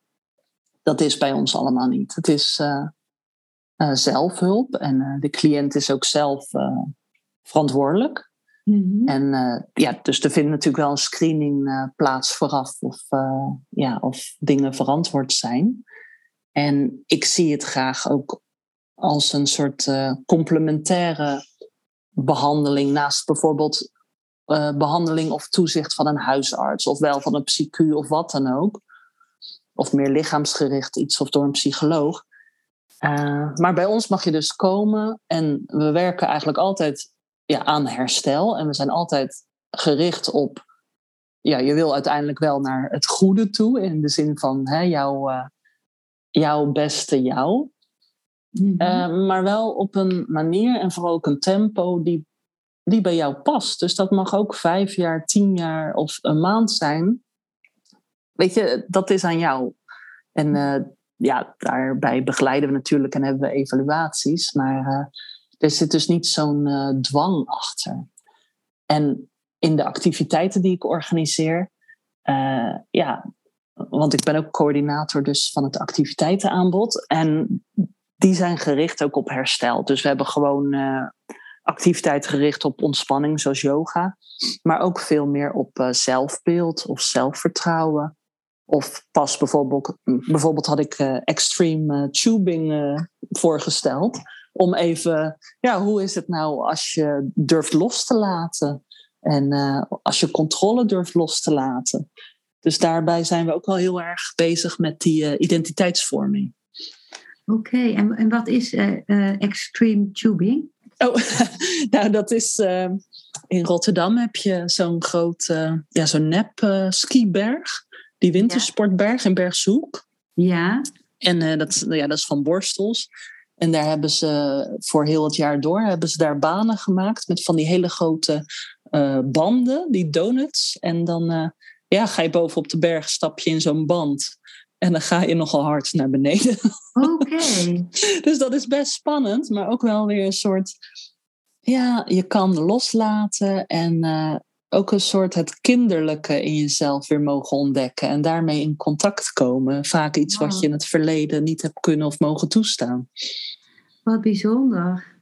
Dat is bij ons allemaal niet. Het is uh, zelfhulp en de cliënt is ook zelf verantwoordelijk. Mm-hmm. En ja, dus er vindt natuurlijk wel een screening plaats vooraf of, ja, of dingen verantwoord zijn. En ik zie het graag ook als een soort complementaire behandeling naast bijvoorbeeld behandeling of toezicht van een huisarts of wel van een psychu of wat dan ook. Of meer lichaamsgericht iets of door een psycholoog. Maar bij ons mag je dus komen en we werken eigenlijk altijd ja, aan herstel. En we zijn altijd gericht op, ja, je wil uiteindelijk wel naar het goede toe. In de zin van hè, jouw, jouw beste jou. Mhm. Eh, maar wel op een manier en vooral ook een tempo die, die bij jou past. Dus dat mag ook vijf jaar, tien jaar of een maand zijn. Weet je, dat is aan jou. En uh, ja, daarbij begeleiden we natuurlijk en hebben we evaluaties. Maar uh, er zit dus niet zo'n dwang achter. En in de activiteiten die ik organiseer, ja, want ik ben ook coördinator dus van het activiteitenaanbod. En die zijn gericht ook op herstel. Dus we hebben gewoon uh, activiteit gericht op ontspanning, zoals yoga. Maar ook veel meer op zelfbeeld of zelfvertrouwen. Of pas bijvoorbeeld, bijvoorbeeld had ik extreme tubing voorgesteld. Om even, ja, hoe is het nou als je durft los te laten? En als je controle durft los te laten. Dus daarbij zijn we ook wel heel erg bezig met die identiteitsvorming. Oké, en, en wat is uh, extreme tubing? Oh, (laughs) nou dat is in Rotterdam heb je zo'n groot, ja, zo'n nep skiberg, die wintersportberg in Bergzoek. Ja. En dat, ja, dat is van Borstels. En daar hebben ze voor heel het jaar door hebben ze daar banen gemaakt met van die hele grote banden, die donuts. En dan ja, ga je boven op de berg, stap je in zo'n band. En dan ga je nogal hard naar beneden. (laughs) Oké. dus dat is best spannend, maar ook wel weer een soort. Ja, je kan loslaten en uh, ook een soort het kinderlijke in jezelf weer mogen ontdekken en daarmee in contact komen. Vaak iets wat je in het verleden niet hebt kunnen of mogen toestaan. Wat bijzonder.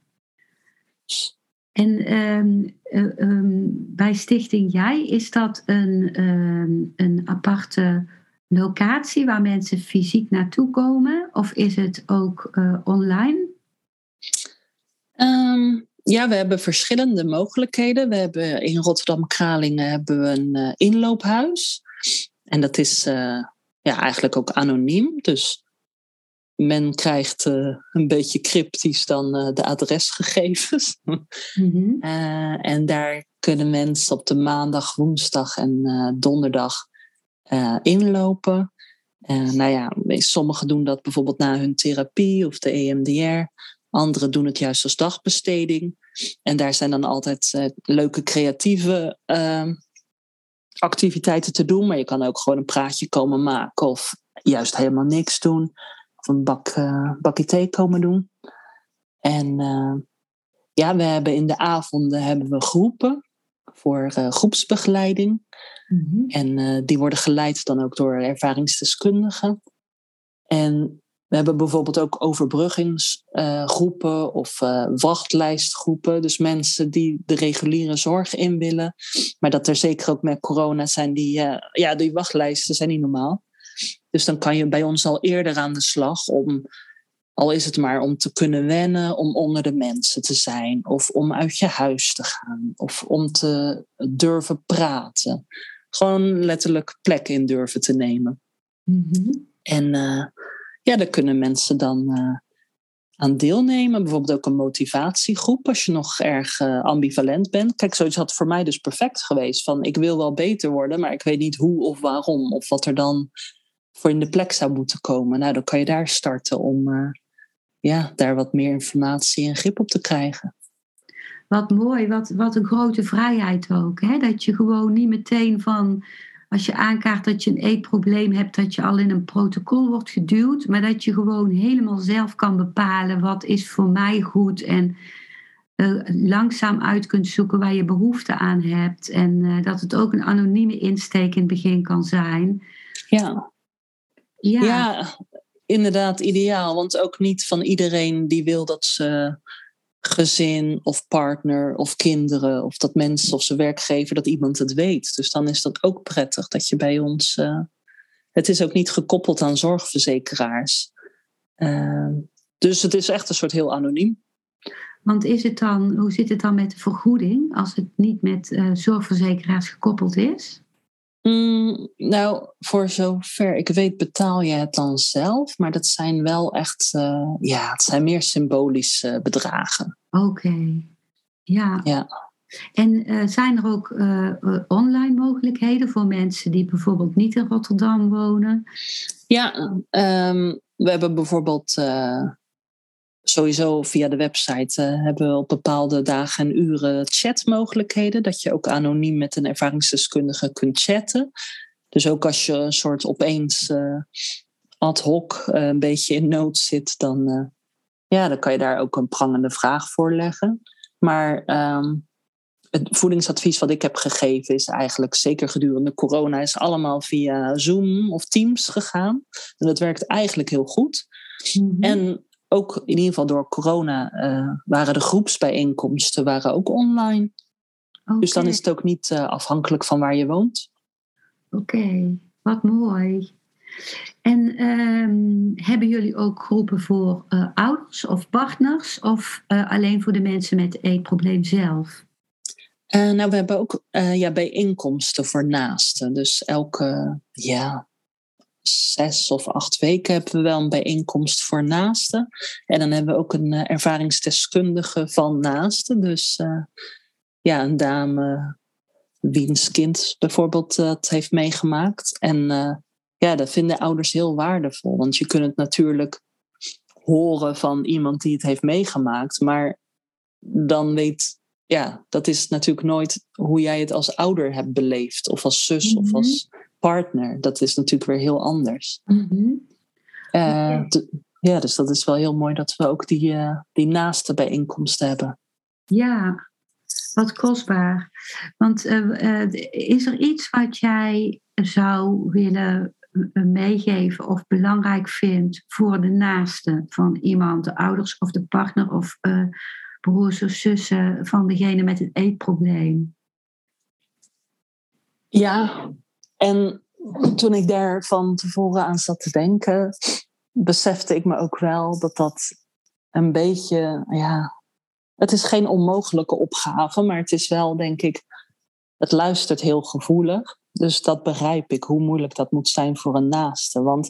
En um, um, bij Stichting Jij is dat een, um, een aparte locatie waar mensen fysiek naartoe komen? Of is het ook uh, online? Um, ja, we hebben verschillende mogelijkheden. We hebben in Rotterdam-Kralingen hebben we een uh, inloophuis. En dat is uh, ja, eigenlijk ook anoniem. Dus men krijgt een beetje cryptisch dan de adresgegevens. Mm-hmm. (laughs) en daar kunnen mensen op de maandag, woensdag en donderdag inlopen. Nou ja, sommigen doen dat bijvoorbeeld na hun therapie of de EMDR. Anderen doen het juist als dagbesteding. En daar zijn dan altijd uh, leuke creatieve ehm, activiteiten te doen. Maar je kan ook gewoon een praatje komen maken of juist helemaal niks doen. Of een bak, bakje thee komen doen. En ja, we hebben in de avonden hebben we groepen voor groepsbegeleiding. Mhm. En die worden geleid dan ook door ervaringsdeskundigen. En we hebben bijvoorbeeld ook overbruggingsgroepen uh, of uh, wachtlijstgroepen. Dus mensen die de reguliere zorg in willen. Maar dat er zeker ook met corona zijn die, ja, die wachtlijsten zijn niet normaal. Dus dan kan je bij ons al eerder aan de slag om, al is het maar om te kunnen wennen, om onder de mensen te zijn. Of om uit je huis te gaan. Of om te durven praten gewoon letterlijk plek in durven te nemen. Mhm. En ja, daar kunnen mensen dan uh, aan deelnemen. Bijvoorbeeld ook een motivatiegroep als je nog erg uh, ambivalent bent. Kijk, zoiets had voor mij dus perfect geweest. Van ik wil wel beter worden, maar ik weet niet hoe of waarom. Of wat er dan voor in de plek zou moeten komen. Nou, dan kan je daar starten om ja, daar wat meer informatie en grip op te krijgen. Wat mooi, wat, wat een grote vrijheid ook. Hè? Dat je gewoon niet meteen van, als je aankaart dat je een eetprobleem hebt, dat je al in een protocol wordt geduwd. Maar dat je gewoon helemaal zelf kan bepalen wat is voor mij goed. En uh, langzaam uit kunt zoeken waar je behoefte aan hebt. En uh, dat het ook een anonieme insteek in het begin kan zijn. Ja. Ja. ja, inderdaad ideaal. Want ook niet van iedereen die wil dat ze gezin of partner of kinderen of dat mensen of zijn werkgever, dat iemand het weet. Dus dan is dat ook prettig dat je bij ons. Uh, het is ook niet gekoppeld aan zorgverzekeraars. Uh, dus het is echt een soort heel anoniem. Want is het dan, hoe zit het dan met de vergoeding als het niet met uh, zorgverzekeraars gekoppeld is? Mm, nou, voor zover ik weet betaal je het dan zelf, maar dat zijn wel echt, uh, ja, het zijn meer symbolische bedragen. Oké, ja. ja. En uh, zijn er ook uh, online mogelijkheden voor mensen die bijvoorbeeld niet in Rotterdam wonen? Ja, um, we hebben bijvoorbeeld sowieso via de website uh, hebben we op bepaalde dagen en uren chatmogelijkheden. Dat je ook anoniem met een ervaringsdeskundige kunt chatten. Dus ook als je een soort opeens uh, ad hoc uh, een beetje in nood zit, dan, ja, dan kan je daar ook een prangende vraag voor leggen. Maar um, het voedingsadvies wat ik heb gegeven is eigenlijk zeker gedurende corona is allemaal via Zoom of Teams gegaan. En dat werkt eigenlijk heel goed. Mm -hmm. En ook in ieder geval door corona uh, waren de groepsbijeenkomsten waren ook online. Okay. Dus dan is het ook niet uh, afhankelijk van waar je woont. Oké, okay. wat mooi. En um, hebben jullie ook groepen voor uh, ouders of partners of alleen voor de mensen met het eetprobleem zelf? nou, we hebben ook ja, bijeenkomsten voor naasten. Dus elke, ja, zes of acht weken hebben we wel een bijeenkomst voor naasten. En dan hebben we ook een uh, ervaringsdeskundige van naasten. Dus uh, ja, een dame wiens kind bijvoorbeeld dat heeft meegemaakt. En uh, ja, dat vinden ouders heel waardevol. Want je kunt het natuurlijk horen van iemand die het heeft meegemaakt. Maar dan weet, ja, dat is natuurlijk nooit hoe jij het als ouder hebt beleefd. Of als zus mm -hmm. of als partner. Dat is natuurlijk weer heel anders. Mm-hmm. Uh, ja, dus dat is wel heel mooi dat we ook die, uh, die naaste bijeenkomsten hebben. Ja, wat kostbaar. Want uh, is er iets wat jij zou willen meegeven of belangrijk vindt voor de naaste van iemand, de ouders of de partner of broers of zussen van degene met het eetprobleem? Ja, en toen ik daar van tevoren aan zat te denken, besefte ik me ook wel dat dat een beetje, ja, het is geen onmogelijke opgave, maar het is wel, denk ik, het luistert heel gevoelig. Dus dat begrijp ik, hoe moeilijk dat moet zijn voor een naaste. Want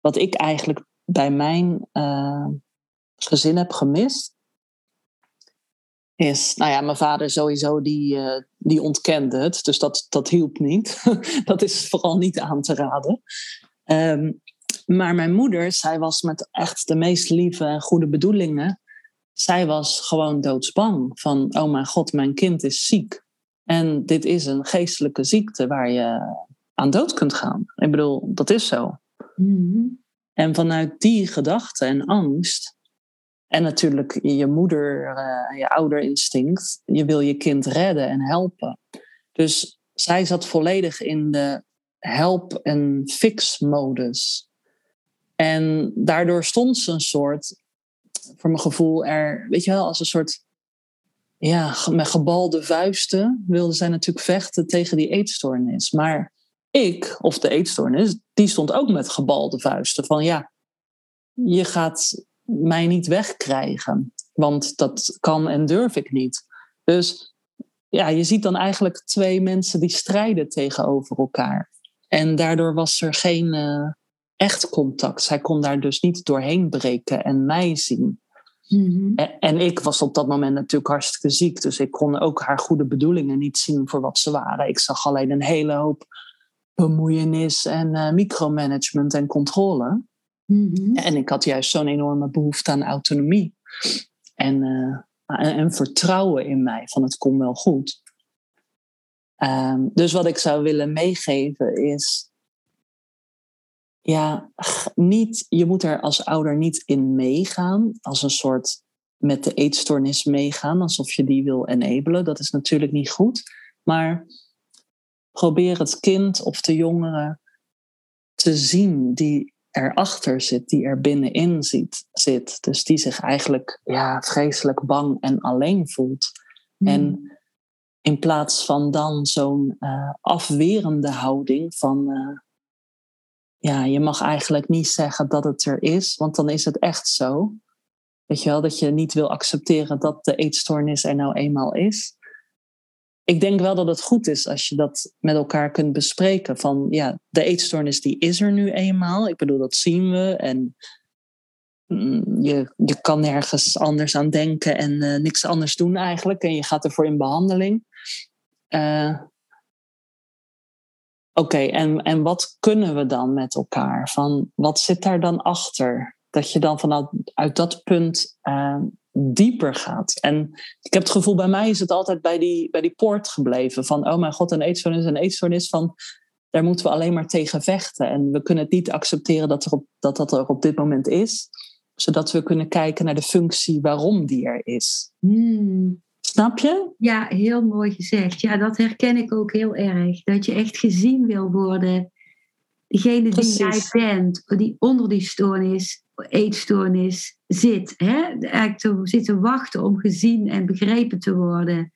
wat ik eigenlijk bij mijn uh, gezin heb gemist, is, nou ja, mijn vader sowieso, die, uh, die ontkende het. Dus dat, dat hielp niet. (laughs) dat is vooral niet aan te raden. Um, maar mijn moeder, zij was met echt de meest lieve en goede bedoelingen. Zij was gewoon doodsbang van, oh mijn god, mijn kind is ziek. En dit is een geestelijke ziekte waar je aan dood kunt gaan. Ik bedoel, dat is zo. Mm -hmm. En vanuit die gedachte en angst en natuurlijk je moeder, uh, je ouderinstinct. Je wil je kind redden en helpen. Dus zij zat volledig in de help- en fix-modus. En daardoor stond ze een soort, voor mijn gevoel, er, weet je wel, als een soort, ja, met gebalde vuisten wilde zij natuurlijk vechten tegen die eetstoornis. Maar ik, of de eetstoornis, die stond ook met gebalde vuisten. Van ja, je gaat mij niet wegkrijgen. Want dat kan en durf ik niet. Dus ja, je ziet dan eigenlijk twee mensen die strijden tegenover elkaar. En daardoor was er geen uh, echt contact. Zij kon daar dus niet doorheen breken en mij zien. Mm-hmm. en, en, ik was op dat moment natuurlijk hartstikke ziek. Dus ik kon ook haar goede bedoelingen niet zien voor wat ze waren. Ik zag alleen een hele hoop bemoeienis en uh, micromanagement en controle. Mhm. En ik had juist zo'n enorme behoefte aan autonomie. En, uh, en, vertrouwen in mij, van het komt wel goed. Um, dus wat ik zou willen meegeven is, ja, niet, je moet er als ouder niet in meegaan, als een soort met de eetstoornis meegaan, alsof je die wil enabelen. Dat is natuurlijk niet goed. Maar probeer het kind of de jongere te zien die erachter zit, die er binnenin zit, zit. Dus die zich eigenlijk ja, vreselijk bang en alleen voelt. Hmm. En in plaats van dan zo'n uh, afwerende houding van uh, ja, je mag eigenlijk niet zeggen dat het er is, want dan is het echt zo. Weet je wel, dat je niet wil accepteren dat de eetstoornis er nou eenmaal is. Ik denk wel dat het goed is als je dat met elkaar kunt bespreken. Van ja, de eetstoornis die is er nu eenmaal. Ik bedoel, dat zien we. En mm, je, je kan nergens anders aan denken en uh, niks anders doen eigenlijk. En je gaat ervoor in behandeling. Uh, Oké, en, en wat kunnen we dan met elkaar? Van, wat zit daar dan achter? Dat je dan vanuit uit dat punt uh, dieper gaat. En ik heb het gevoel, bij mij is het altijd bij die, bij die poort gebleven. Van, oh mijn god, een eetstoornis, een eetstoornis. Van, daar moeten we alleen maar tegen vechten. En we kunnen het niet accepteren dat, er op, dat dat er op dit moment is. Zodat we kunnen kijken naar de functie waarom die er is. Hmm. Snap je? Ja, heel mooi gezegd. Ja, dat herken ik ook heel erg. Dat je echt gezien wil worden. Degene die jij bent, die onder die stoornis, eetstoornis zit. Hè? Eigenlijk te zitten wachten om gezien en begrepen te worden.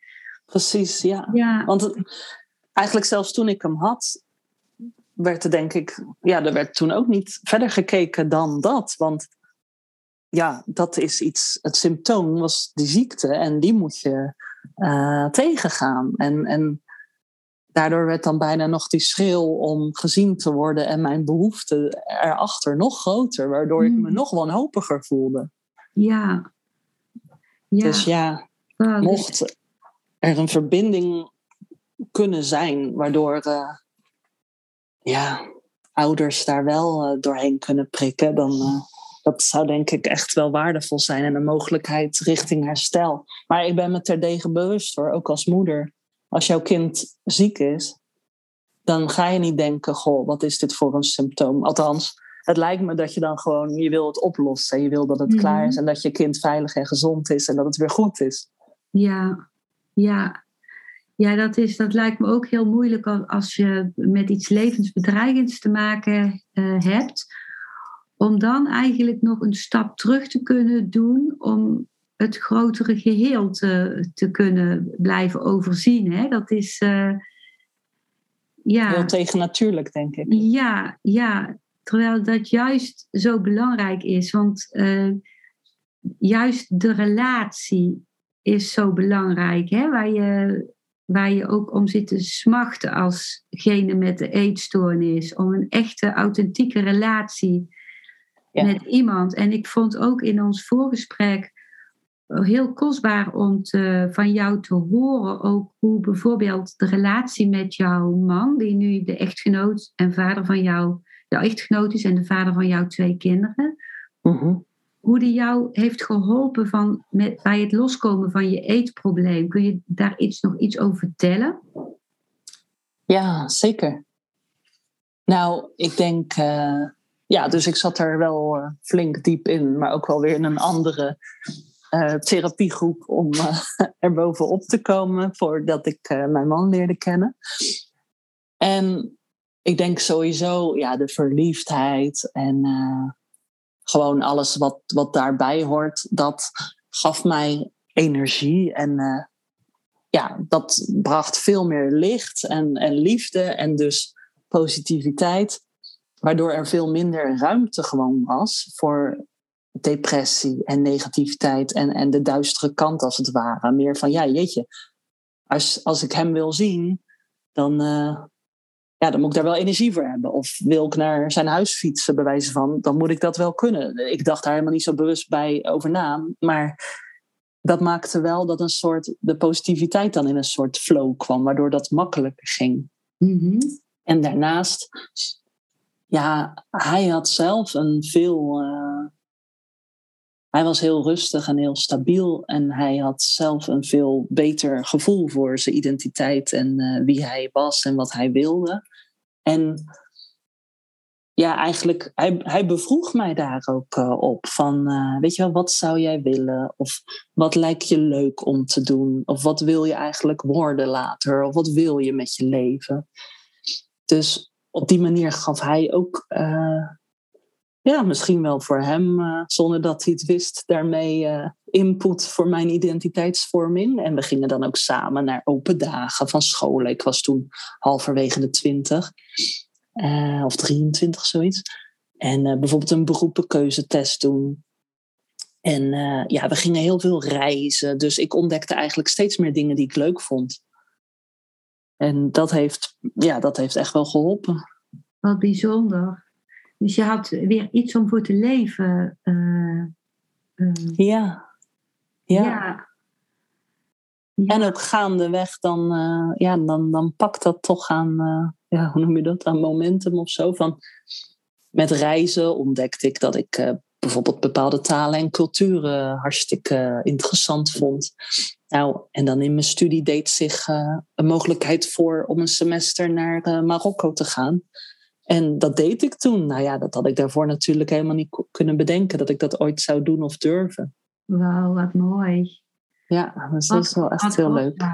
Precies, ja. ja. Want eigenlijk zelfs toen ik hem had, werd er denk ik, ja, er werd toen ook niet verder gekeken dan dat. Want ja, dat is iets, het symptoom was die ziekte en die moet je uh, tegengaan. En, en daardoor werd dan bijna nog die schreeuw om gezien te worden en mijn behoefte erachter nog groter, waardoor ik me mm. nog wanhopiger voelde. Ja. ja. Dus ja, oh, mocht er een verbinding kunnen zijn, waardoor uh, ja, ouders daar wel uh, doorheen kunnen prikken, dan uh, dat zou denk ik echt wel waardevol zijn en een mogelijkheid richting herstel. Maar ik ben me terdege bewust hoor, ook als moeder. Als jouw kind ziek is, dan ga je niet denken: Goh, wat is dit voor een symptoom? Althans, het lijkt me dat je dan gewoon, je wil het oplossen. En je wil dat het klaar is mhm. en dat je kind veilig en gezond is en dat het weer goed is. Ja, ja. Ja, dat, is, dat lijkt me ook heel moeilijk als je met iets levensbedreigends te maken uh, hebt om dan eigenlijk nog een stap terug te kunnen doen om het grotere geheel te, te kunnen blijven overzien. Hè? Dat is. Uh, ja. Heel tegennatuurlijk, denk ik. Ja, ja, terwijl dat juist zo belangrijk is. Want uh, juist de relatie is zo belangrijk. Hè? Waar, je, waar je ook om zit te smachten alsgene met de eetstoornis. Om een echte, authentieke relatie met iemand. En ik vond ook in ons voorgesprek heel kostbaar om te, van jou te horen ook hoe bijvoorbeeld de relatie met jouw man, die nu de echtgenoot en vader van jou, de echtgenoot is en de vader van jouw twee kinderen, mhm. hoe die jou heeft geholpen van, met, bij het loskomen van je eetprobleem. Kun je daar iets, nog iets over vertellen? Ja, zeker. Nou, ik denk. Eh, ja, dus ik zat er wel uh, flink diep in, maar ook wel weer in een andere uh, therapiegroep om uh, (laughs) er bovenop te komen voordat ik mijn man leerde kennen. En ik denk sowieso, ja, de verliefdheid en gewoon alles wat, wat daarbij hoort, dat gaf mij energie en ja, dat bracht veel meer licht en, en liefde en dus positiviteit. Waardoor er veel minder ruimte gewoon was voor depressie en negativiteit en, en de duistere kant als het ware. Meer van, ja, jeetje, als, als ik hem wil zien, dan, uh, ja, dan moet ik daar wel energie voor hebben. Of wil ik naar zijn huis fietsen, bij wijze van, dan moet ik dat wel kunnen. Ik dacht daar helemaal niet zo bewust bij over na, maar dat maakte wel dat een soort, de positiviteit dan in een soort flow kwam, waardoor dat makkelijker ging. Mm En daarnaast ja, hij had zelf een veel. Uh, hij was heel rustig en heel stabiel. En hij had zelf een veel beter gevoel voor zijn identiteit en uh, wie hij was en wat hij wilde. En ja, eigenlijk, hij, hij bevroeg mij daar ook uh, op. Van, uh, weet je wel, wat zou jij willen? Of wat lijkt je leuk om te doen? Of wat wil je eigenlijk worden later? Of wat wil je met je leven? Dus op die manier gaf hij ook, ja, misschien wel voor hem, zonder dat hij het wist, daarmee input voor mijn identiteitsvorming. En we gingen dan ook samen naar open dagen van scholen. Ik was toen halverwege de twintig. Uh, of 23, zoiets. En bijvoorbeeld een beroepenkeuzetest doen. En ja, we gingen heel veel reizen. Dus ik ontdekte eigenlijk steeds meer dingen die ik leuk vond. En dat heeft, ja, dat heeft echt wel geholpen. Wat bijzonder. Dus je had weer iets om voor te leven. ja. ja. ja. En ook gaandeweg, dan, ja, dan, dan pakt dat toch aan, ja, hoe noem je dat, aan momentum of zo. Van, met reizen ontdekte ik dat ik uh, bijvoorbeeld bepaalde talen en culturen hartstikke interessant vond. Nou, en dan in mijn studie deed zich uh, een mogelijkheid voor om een semester naar uh, Marokko te gaan. En dat deed ik toen. Nou ja, dat had ik daarvoor natuurlijk helemaal niet kunnen bedenken dat ik dat ooit zou doen of durven. Wauw, wat mooi. Ja, dus dat is wel echt heel leuk.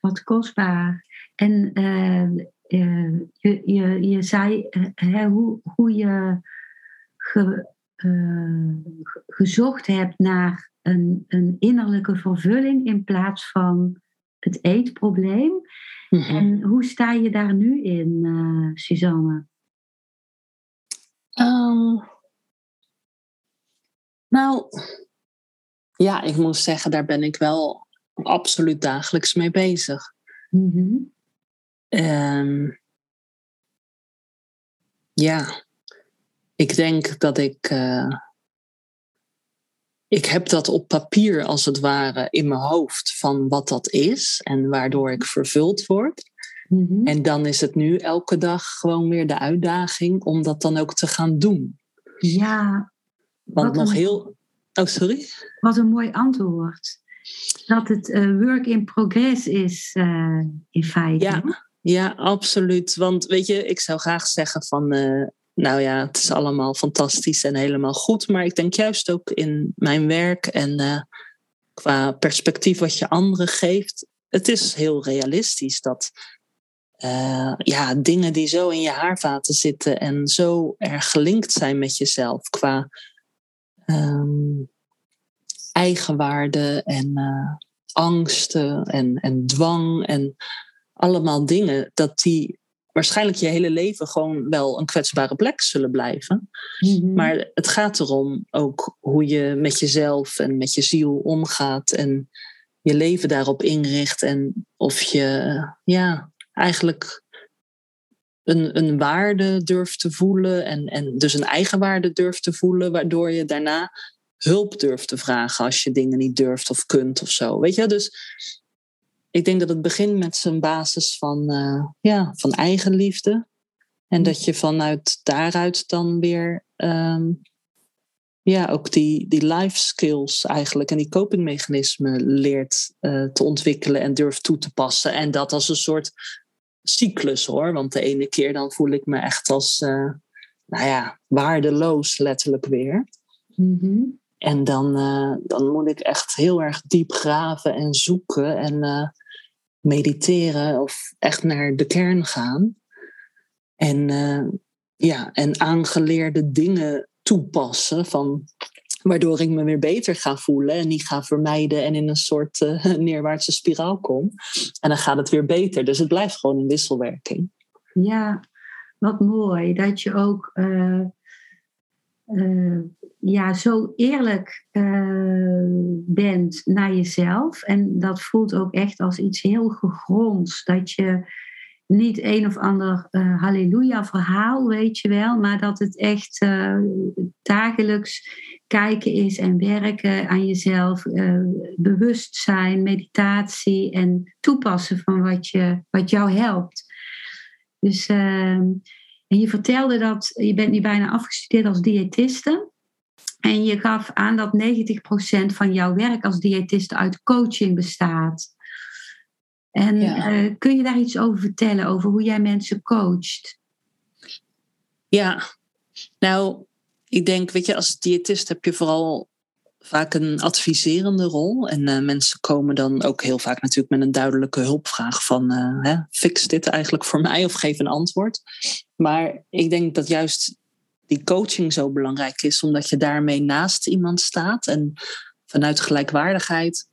Wat kostbaar. En uh, uh, je, je, je zei uh, hoe, hoe je ge, gezocht hebt naar een, een innerlijke vervulling in plaats van het eetprobleem. Mm-hmm. En hoe sta je daar nu in, Suzanne? Um, nou, ja, ik moet zeggen, daar ben ik wel absoluut dagelijks mee bezig. Mm-hmm. Um, ja, ik denk dat ik. Uh, ik heb dat op papier als het ware in mijn hoofd van wat dat is en waardoor ik vervuld word. Mm-hmm. En dan is het nu elke dag gewoon weer de uitdaging om dat dan ook te gaan doen. Ja. Want nog een, heel. Oh, sorry? Wat een mooi antwoord. Dat het uh, work in progress is, uh, in feite. Ja. Ja, absoluut. Want weet je, ik zou graag zeggen van, uh, nou ja, het is allemaal fantastisch en helemaal goed. Maar ik denk juist ook in mijn werk en uh, qua perspectief wat je anderen geeft, het is heel realistisch dat uh, ja, dingen die zo in je haarvaten zitten en zo erg gelinkt zijn met jezelf qua um, eigenwaarde en angsten en, en dwang en allemaal dingen dat die waarschijnlijk je hele leven gewoon wel een kwetsbare plek zullen blijven. Mhm. Maar het gaat erom ook hoe je met jezelf en met je ziel omgaat en je leven daarop inricht en of je ja, eigenlijk een, een waarde durft te voelen en, en dus een eigenwaarde durft te voelen, waardoor je daarna hulp durft te vragen als je dingen niet durft of kunt of zo. Weet je, dus ik denk dat het begint met zijn basis van, uh, ja, van eigenliefde. En dat je vanuit daaruit dan weer um, ja, ook die, die life skills eigenlijk en die copingmechanismen leert uh, te ontwikkelen en durft toe te passen. En dat als een soort cyclus hoor. Want de ene keer dan voel ik me echt als, uh, nou ja, waardeloos letterlijk weer. Mm-hmm. En dan, uh, dan moet ik echt heel erg diep graven en zoeken en mediteren of echt naar de kern gaan. En, uh, ja, en aangeleerde dingen toepassen van waardoor ik me weer beter ga voelen en niet ga vermijden en in een soort (laughs) neerwaartse spiraal kom. En dan gaat het weer beter. Dus het blijft gewoon een wisselwerking. Ja, wat mooi dat je ook uh, ja, zo eerlijk uh, bent naar jezelf. En dat voelt ook echt als iets heel gegronds. Dat je niet een of ander uh, halleluja verhaal, weet je wel. Maar dat het echt dagelijks kijken is en werken aan jezelf. bewustzijn, meditatie en toepassen van wat, je, wat jou helpt. Dus ehm, En je vertelde dat je bent nu bijna afgestudeerd als diëtiste. En je gaf aan dat 90% van jouw werk als diëtiste uit coaching bestaat. En eh, kun je daar iets over vertellen, over hoe jij mensen coacht? Ja, nou, ik denk, weet je, als diëtist heb je vooral vaak een adviserende rol. En uh, mensen komen dan ook heel vaak natuurlijk met een duidelijke hulpvraag van uh, hè, fix dit eigenlijk voor mij of geef een antwoord. Maar ik denk dat juist die coaching zo belangrijk is, omdat je daarmee naast iemand staat en vanuit gelijkwaardigheid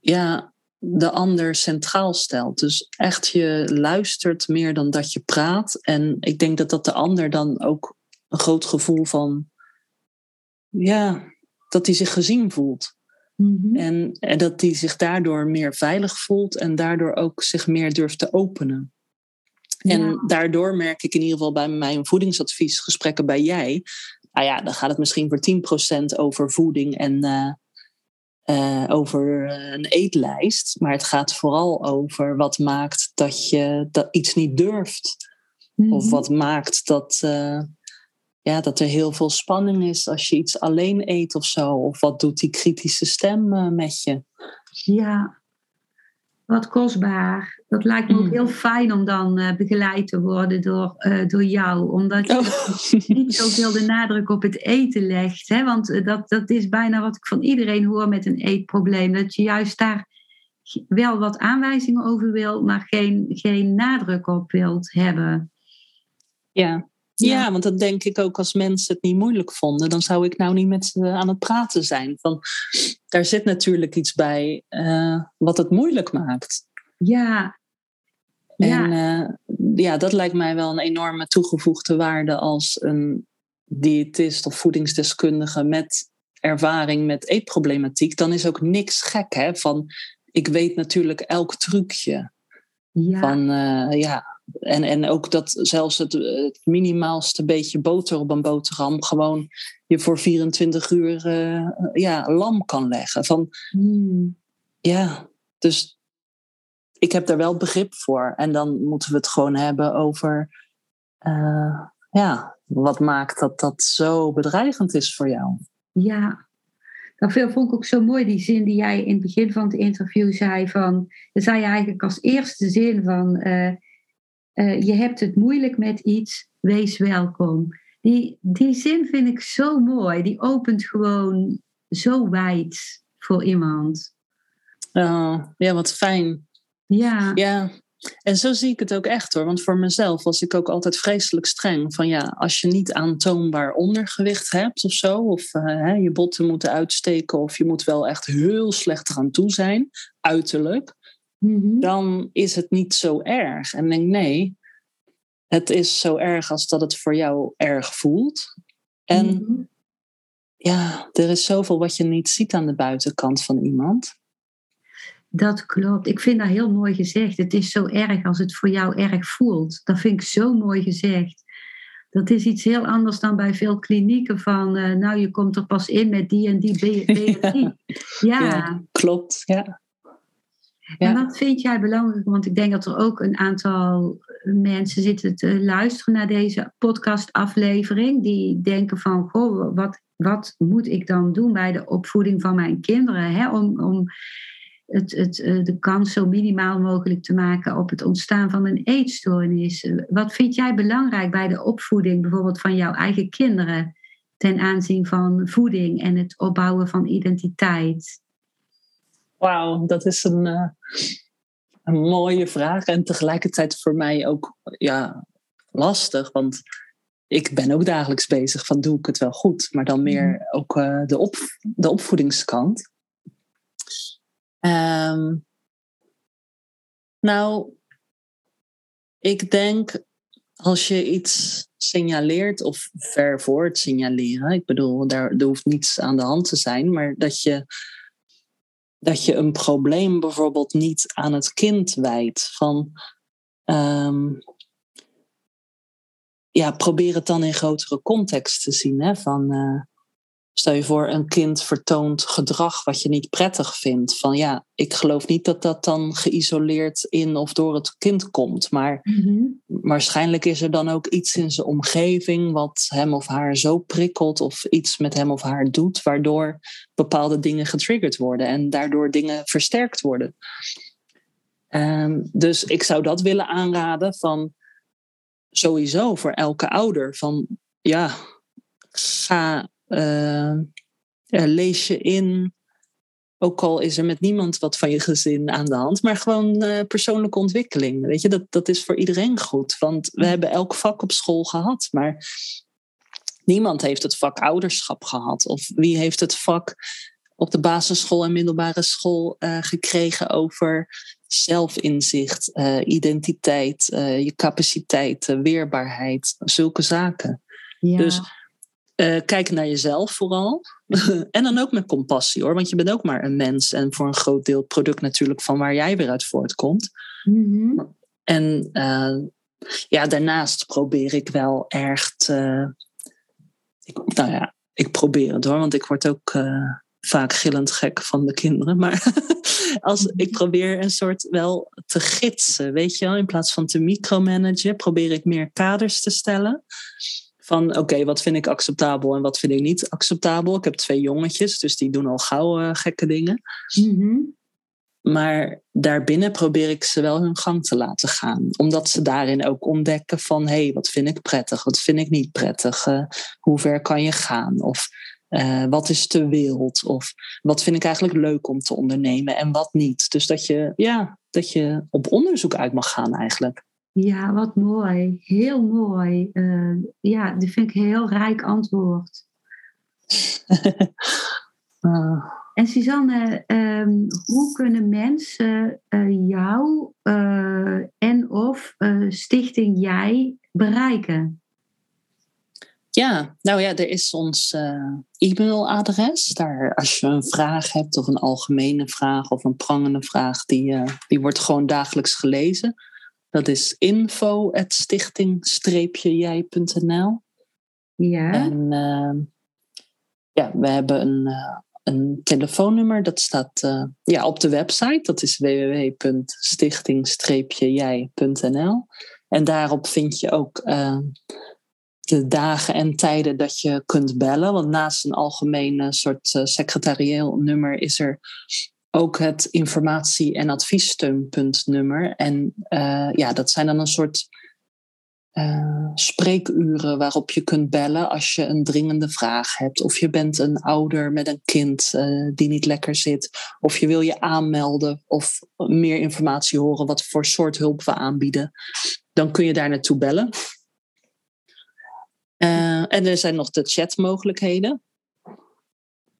ja, de ander centraal stelt. Dus echt je luistert meer dan dat je praat. En ik denk dat dat de ander dan ook een groot gevoel van ja, dat hij zich gezien voelt. Mhm. en, en, dat hij zich daardoor meer veilig voelt en daardoor ook zich meer durft te openen. En daardoor merk ik in ieder geval bij mijn voedingsadviesgesprekken bij jij. Nou ja, dan gaat het misschien voor 10% over voeding en uh, uh, over een eetlijst. Maar het gaat vooral over wat maakt dat je dat iets niet durft. Of mhm. wat maakt dat, uh, ja, dat er heel veel spanning is als je iets alleen eet of zo. Of wat doet die kritische stem met je? Ja, wat kostbaar. Dat lijkt me ook mm. heel fijn om dan uh, begeleid te worden door, uh, door jou. Omdat je oh. (laughs) niet zoveel de nadruk op het eten legt. Hè? Want eh, dat, dat is bijna wat ik van iedereen hoor met een eetprobleem. Dat je juist daar wel wat aanwijzingen over wil, maar geen, geen nadruk op wilt hebben. Ja. Ja. want dat denk ik ook als mensen het niet moeilijk vonden, dan zou ik nou niet met ze aan het praten zijn. Van, daar zit natuurlijk iets bij uh, wat het moeilijk maakt. Ja. En ja. Uh, ja, dat lijkt mij wel een enorme toegevoegde waarde als een diëtist of voedingsdeskundige met ervaring met eetproblematiek. Dan is ook niks gek hè, van ik weet natuurlijk elk trucje. Ja. Van uh, ja, en, en ook dat zelfs het, het, minimaalste beetje boter op een boterham gewoon je voor 24 uur uh, ja, lam kan leggen. Van, hmm. Ja, dus ik heb daar wel begrip voor. En dan moeten we het gewoon hebben over uh, ja, wat maakt dat dat zo bedreigend is voor jou. Ja, dat vond ik ook zo mooi, die zin die jij in het begin van het interview zei. Van, dat zei je eigenlijk als eerste zin van... Uh, uh, je hebt het moeilijk met iets, wees welkom. Die, die zin vind ik zo mooi. Die opent gewoon zo wijd voor iemand. Uh, ja, wat fijn. Ja. Ja, en zo zie ik het ook echt hoor. Want voor mezelf was ik ook altijd vreselijk streng. Van ja, als je niet aantoonbaar ondergewicht hebt of zo. Of uh, je botten moeten uitsteken. Of je moet wel echt heel slecht eraan toe zijn. Uiterlijk. Mhm. Dan is het niet zo erg. En denk nee, het is zo erg als dat het voor jou erg voelt. En mhm. ja, er is zoveel wat je niet ziet aan de buitenkant van iemand. Dat klopt. Ik vind dat heel mooi gezegd. Het is zo erg als het voor jou erg voelt. Dat vind ik zo mooi gezegd. Dat is iets heel anders dan bij veel klinieken van, uh, nou je komt er pas in met die en die. Ja. ja. klopt. Ja. En wat vind jij belangrijk? Want ik denk dat er ook een aantal mensen zitten te luisteren naar deze podcastaflevering. Die denken van, goh, wat, wat moet ik dan doen bij de opvoeding van mijn kinderen? Hè? Om, om het, het, eh, de kans zo minimaal mogelijk te maken op het ontstaan van een eetstoornis. Wat vind jij belangrijk bij de opvoeding bijvoorbeeld van jouw eigen kinderen ten aanzien van voeding en het opbouwen van identiteit? Wauw, dat is een, uh, een mooie vraag en tegelijkertijd voor mij ook ja, lastig. Want ik ben ook dagelijks bezig van doe ik het wel goed, maar dan meer mhm. ook uh, de, op, de opvoedingskant. Um, nou, ik denk als je iets signaleert of ver voor het signaleren, ik bedoel, daar, er hoeft niets aan de hand te zijn, maar dat je dat je een probleem bijvoorbeeld niet aan het kind wijdt. Van, um, ja, probeer het dan in grotere context te zien. Hè? Van, uh, Stel je voor, een kind vertoont gedrag wat je niet prettig vindt. Van ja, ik geloof niet dat dat dan geïsoleerd in of door het kind komt. Maar Mhm. waarschijnlijk is er dan ook iets in zijn omgeving wat hem of haar zo prikkelt of iets met hem of haar doet, waardoor bepaalde dingen getriggerd worden en daardoor dingen versterkt worden. Ehm, dus ik zou dat willen aanraden van sowieso voor elke ouder van ja, ga lees je in. Ook al is er met niemand wat van je gezin aan de hand, maar gewoon eh, persoonlijke ontwikkeling. Weet je, dat, dat is voor iedereen goed. Want we hebben elk vak op school gehad, maar niemand heeft het vak ouderschap gehad. Of wie heeft het vak op de basisschool en middelbare school eh, gekregen over zelfinzicht, eh, identiteit, eh, je capaciteiten, weerbaarheid, zulke zaken. Ja. Dus eh, kijk naar jezelf vooral. (laughs) en dan ook met compassie hoor, want je bent ook maar een mens en voor een groot deel product natuurlijk van waar jij weer uit voortkomt. Mhm. En eh, ja, daarnaast probeer ik wel erg te. Ik, nou ja, ik probeer het hoor, want ik word ook eh, vaak gillend gek van de kinderen. Maar (laughs) als, ik probeer een soort wel te gidsen, weet je wel. In plaats van te micromanagen, probeer ik meer kaders te stellen. Van oké, wat vind ik acceptabel en wat vind ik niet acceptabel. Ik heb twee jongetjes, dus die doen al gauw eh, gekke dingen. Mhm. Maar daarbinnen probeer ik ze wel hun gang te laten gaan. Omdat ze daarin ook ontdekken van... hé, hey, wat vind ik prettig, wat vind ik niet prettig? eh, hoe ver kan je gaan? Of eh, wat is te wild? Of wat vind ik eigenlijk leuk om te ondernemen en wat niet? Dus dat je, ja, dat je op onderzoek uit mag gaan eigenlijk. Ja, wat mooi. Heel mooi. Eh, ja, dat vind ik een heel rijk antwoord. Eh, (laughs) En Suzanne, ehm, hoe kunnen mensen eh, jou eh, en of Stichting Jij bereiken? Ja, nou ja, er is ons e-mailadres. Daar, als je een vraag hebt of een algemene vraag of een prangende vraag, die, die wordt gewoon dagelijks gelezen. Dat is info.stichting-jij.nl. Ja, En eh, ja, we hebben een, eh, een telefoonnummer. Dat staat eh, ja, op de website. Dat is www.stichting-jij.nl. En daarop vind je ook de dagen en tijden dat je kunt bellen. Want naast een algemene soort secretarieel nummer is er ook het informatie- en adviessteunpuntnummer. En eh, ja, dat zijn dan een soort eh, spreekuren waarop je kunt bellen als je een dringende vraag hebt. Of je bent een ouder met een kind eh, die niet lekker zit. Of je wil je aanmelden of meer informatie horen wat voor soort hulp we aanbieden. Dan kun je daar naartoe bellen. En er zijn nog de chatmogelijkheden.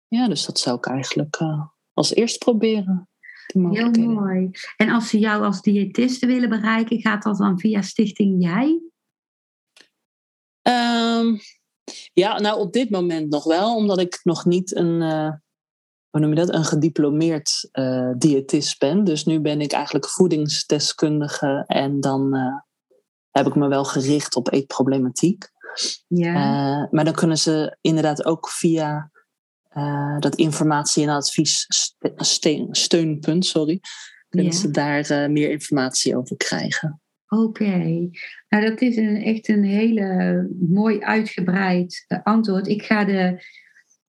Ja, dus dat zou ik eigenlijk als eerst proberen. heel mooi. En als ze jou als diëtiste willen bereiken, gaat dat dan via Stichting Jij? Ehm, ja, nou op dit moment nog wel, omdat ik nog niet een, eh, hoe noem je dat, een gediplomeerd eh, diëtist ben. Dus nu ben ik eigenlijk voedingsdeskundige en dan eh, heb ik me wel gericht op eetproblematiek. Ja. Eh, maar dan kunnen ze inderdaad ook via eh, dat informatie- en adviessteunpunt, sorry, kunnen Ja. ze daar eh, meer informatie over krijgen. Oké, nou dat is een, echt een hele mooi uitgebreid eh, antwoord. Ik ga de,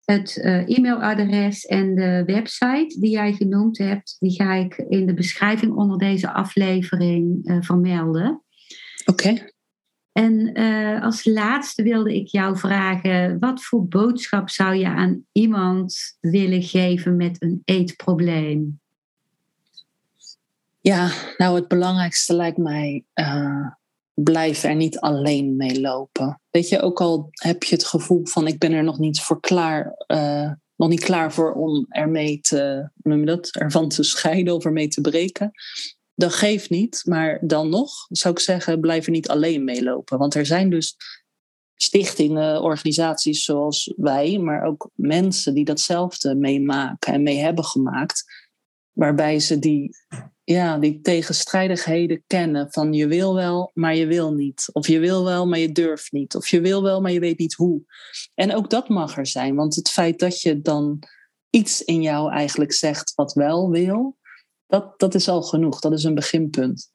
het e-mailadres en de website die jij genoemd hebt, die ga ik in de beschrijving onder deze aflevering vermelden. Oké. En eh, als laatste wilde ik jou vragen, wat voor boodschap zou je aan iemand willen geven met een eetprobleem? Ja, nou het belangrijkste lijkt mij, eh, blijf er niet alleen mee lopen. Weet je, ook al heb je het gevoel van ik ben er nog niet voor klaar, eh, nog niet klaar voor om ermee te, noem dat, ervan te scheiden of ermee te breken. Dat geeft niet, maar dan nog zou ik zeggen, blijf er niet alleen mee lopen. Want er zijn dus stichtingen, organisaties zoals wij, maar ook mensen die datzelfde meemaken en mee hebben gemaakt waarbij ze die ja, die tegenstrijdigheden kennen. Van je wil wel, maar je wil niet. Of je wil wel, maar je durft niet. Of je wil wel, maar je weet niet hoe. En ook dat mag er zijn. Want het feit dat je dan iets in jou eigenlijk zegt wat wel wil, dat, dat is al genoeg. Dat is een beginpunt.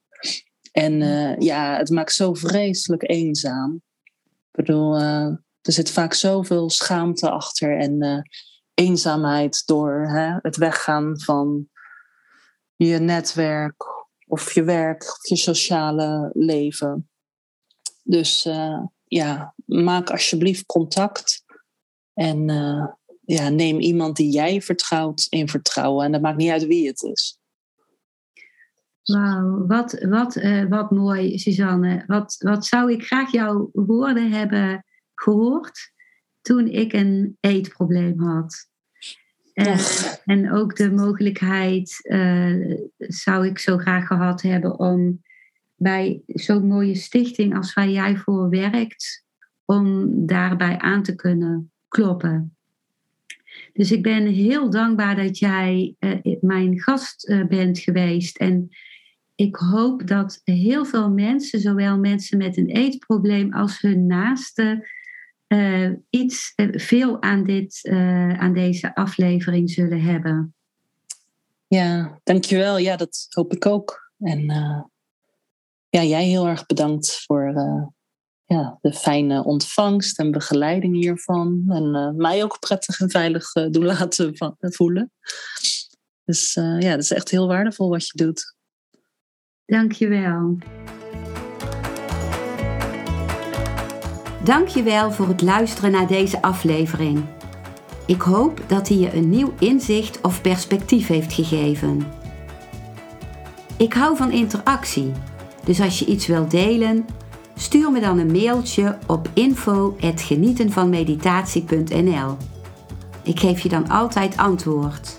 En uh, ja, het maakt zo vreselijk eenzaam. Ik bedoel, uh, er zit vaak zoveel schaamte achter en uh, eenzaamheid door hè, het weggaan van je netwerk of je werk of je sociale leven. Dus ja, maak alsjeblieft contact en ja, neem iemand die jij vertrouwt in vertrouwen. En dat maakt niet uit wie het is. Wauw, wat, wat, uh, wat mooi, Suzanne. Wat, wat zou ik graag jouw woorden hebben gehoord toen ik een eetprobleem had. Uh, en ook de mogelijkheid uh, zou ik zo graag gehad hebben om bij zo'n mooie stichting als waar jij voor werkt, om daarbij aan te kunnen kloppen. Dus ik ben heel dankbaar dat jij mijn gast bent geweest. En ik hoop dat heel veel mensen, zowel mensen met een eetprobleem als hun naasten, uh, iets uh, veel aan, dit, uh, aan deze aflevering zullen hebben. Ja, dankjewel. Ja, dat hoop ik ook. En ja, jij heel erg bedankt voor ja, de fijne ontvangst en begeleiding hiervan. En mij ook prettig en veilig doen (laughs) laten voelen. Dus ja, dat is echt heel waardevol wat je doet. Dankjewel. Dankjewel voor het luisteren naar deze aflevering. Ik hoop dat hij je een nieuw inzicht of perspectief heeft gegeven. Ik hou van interactie, dus als je iets wilt delen, stuur me dan een mailtje op info@genietenvanmeditatie.nl. Ik geef je dan altijd antwoord.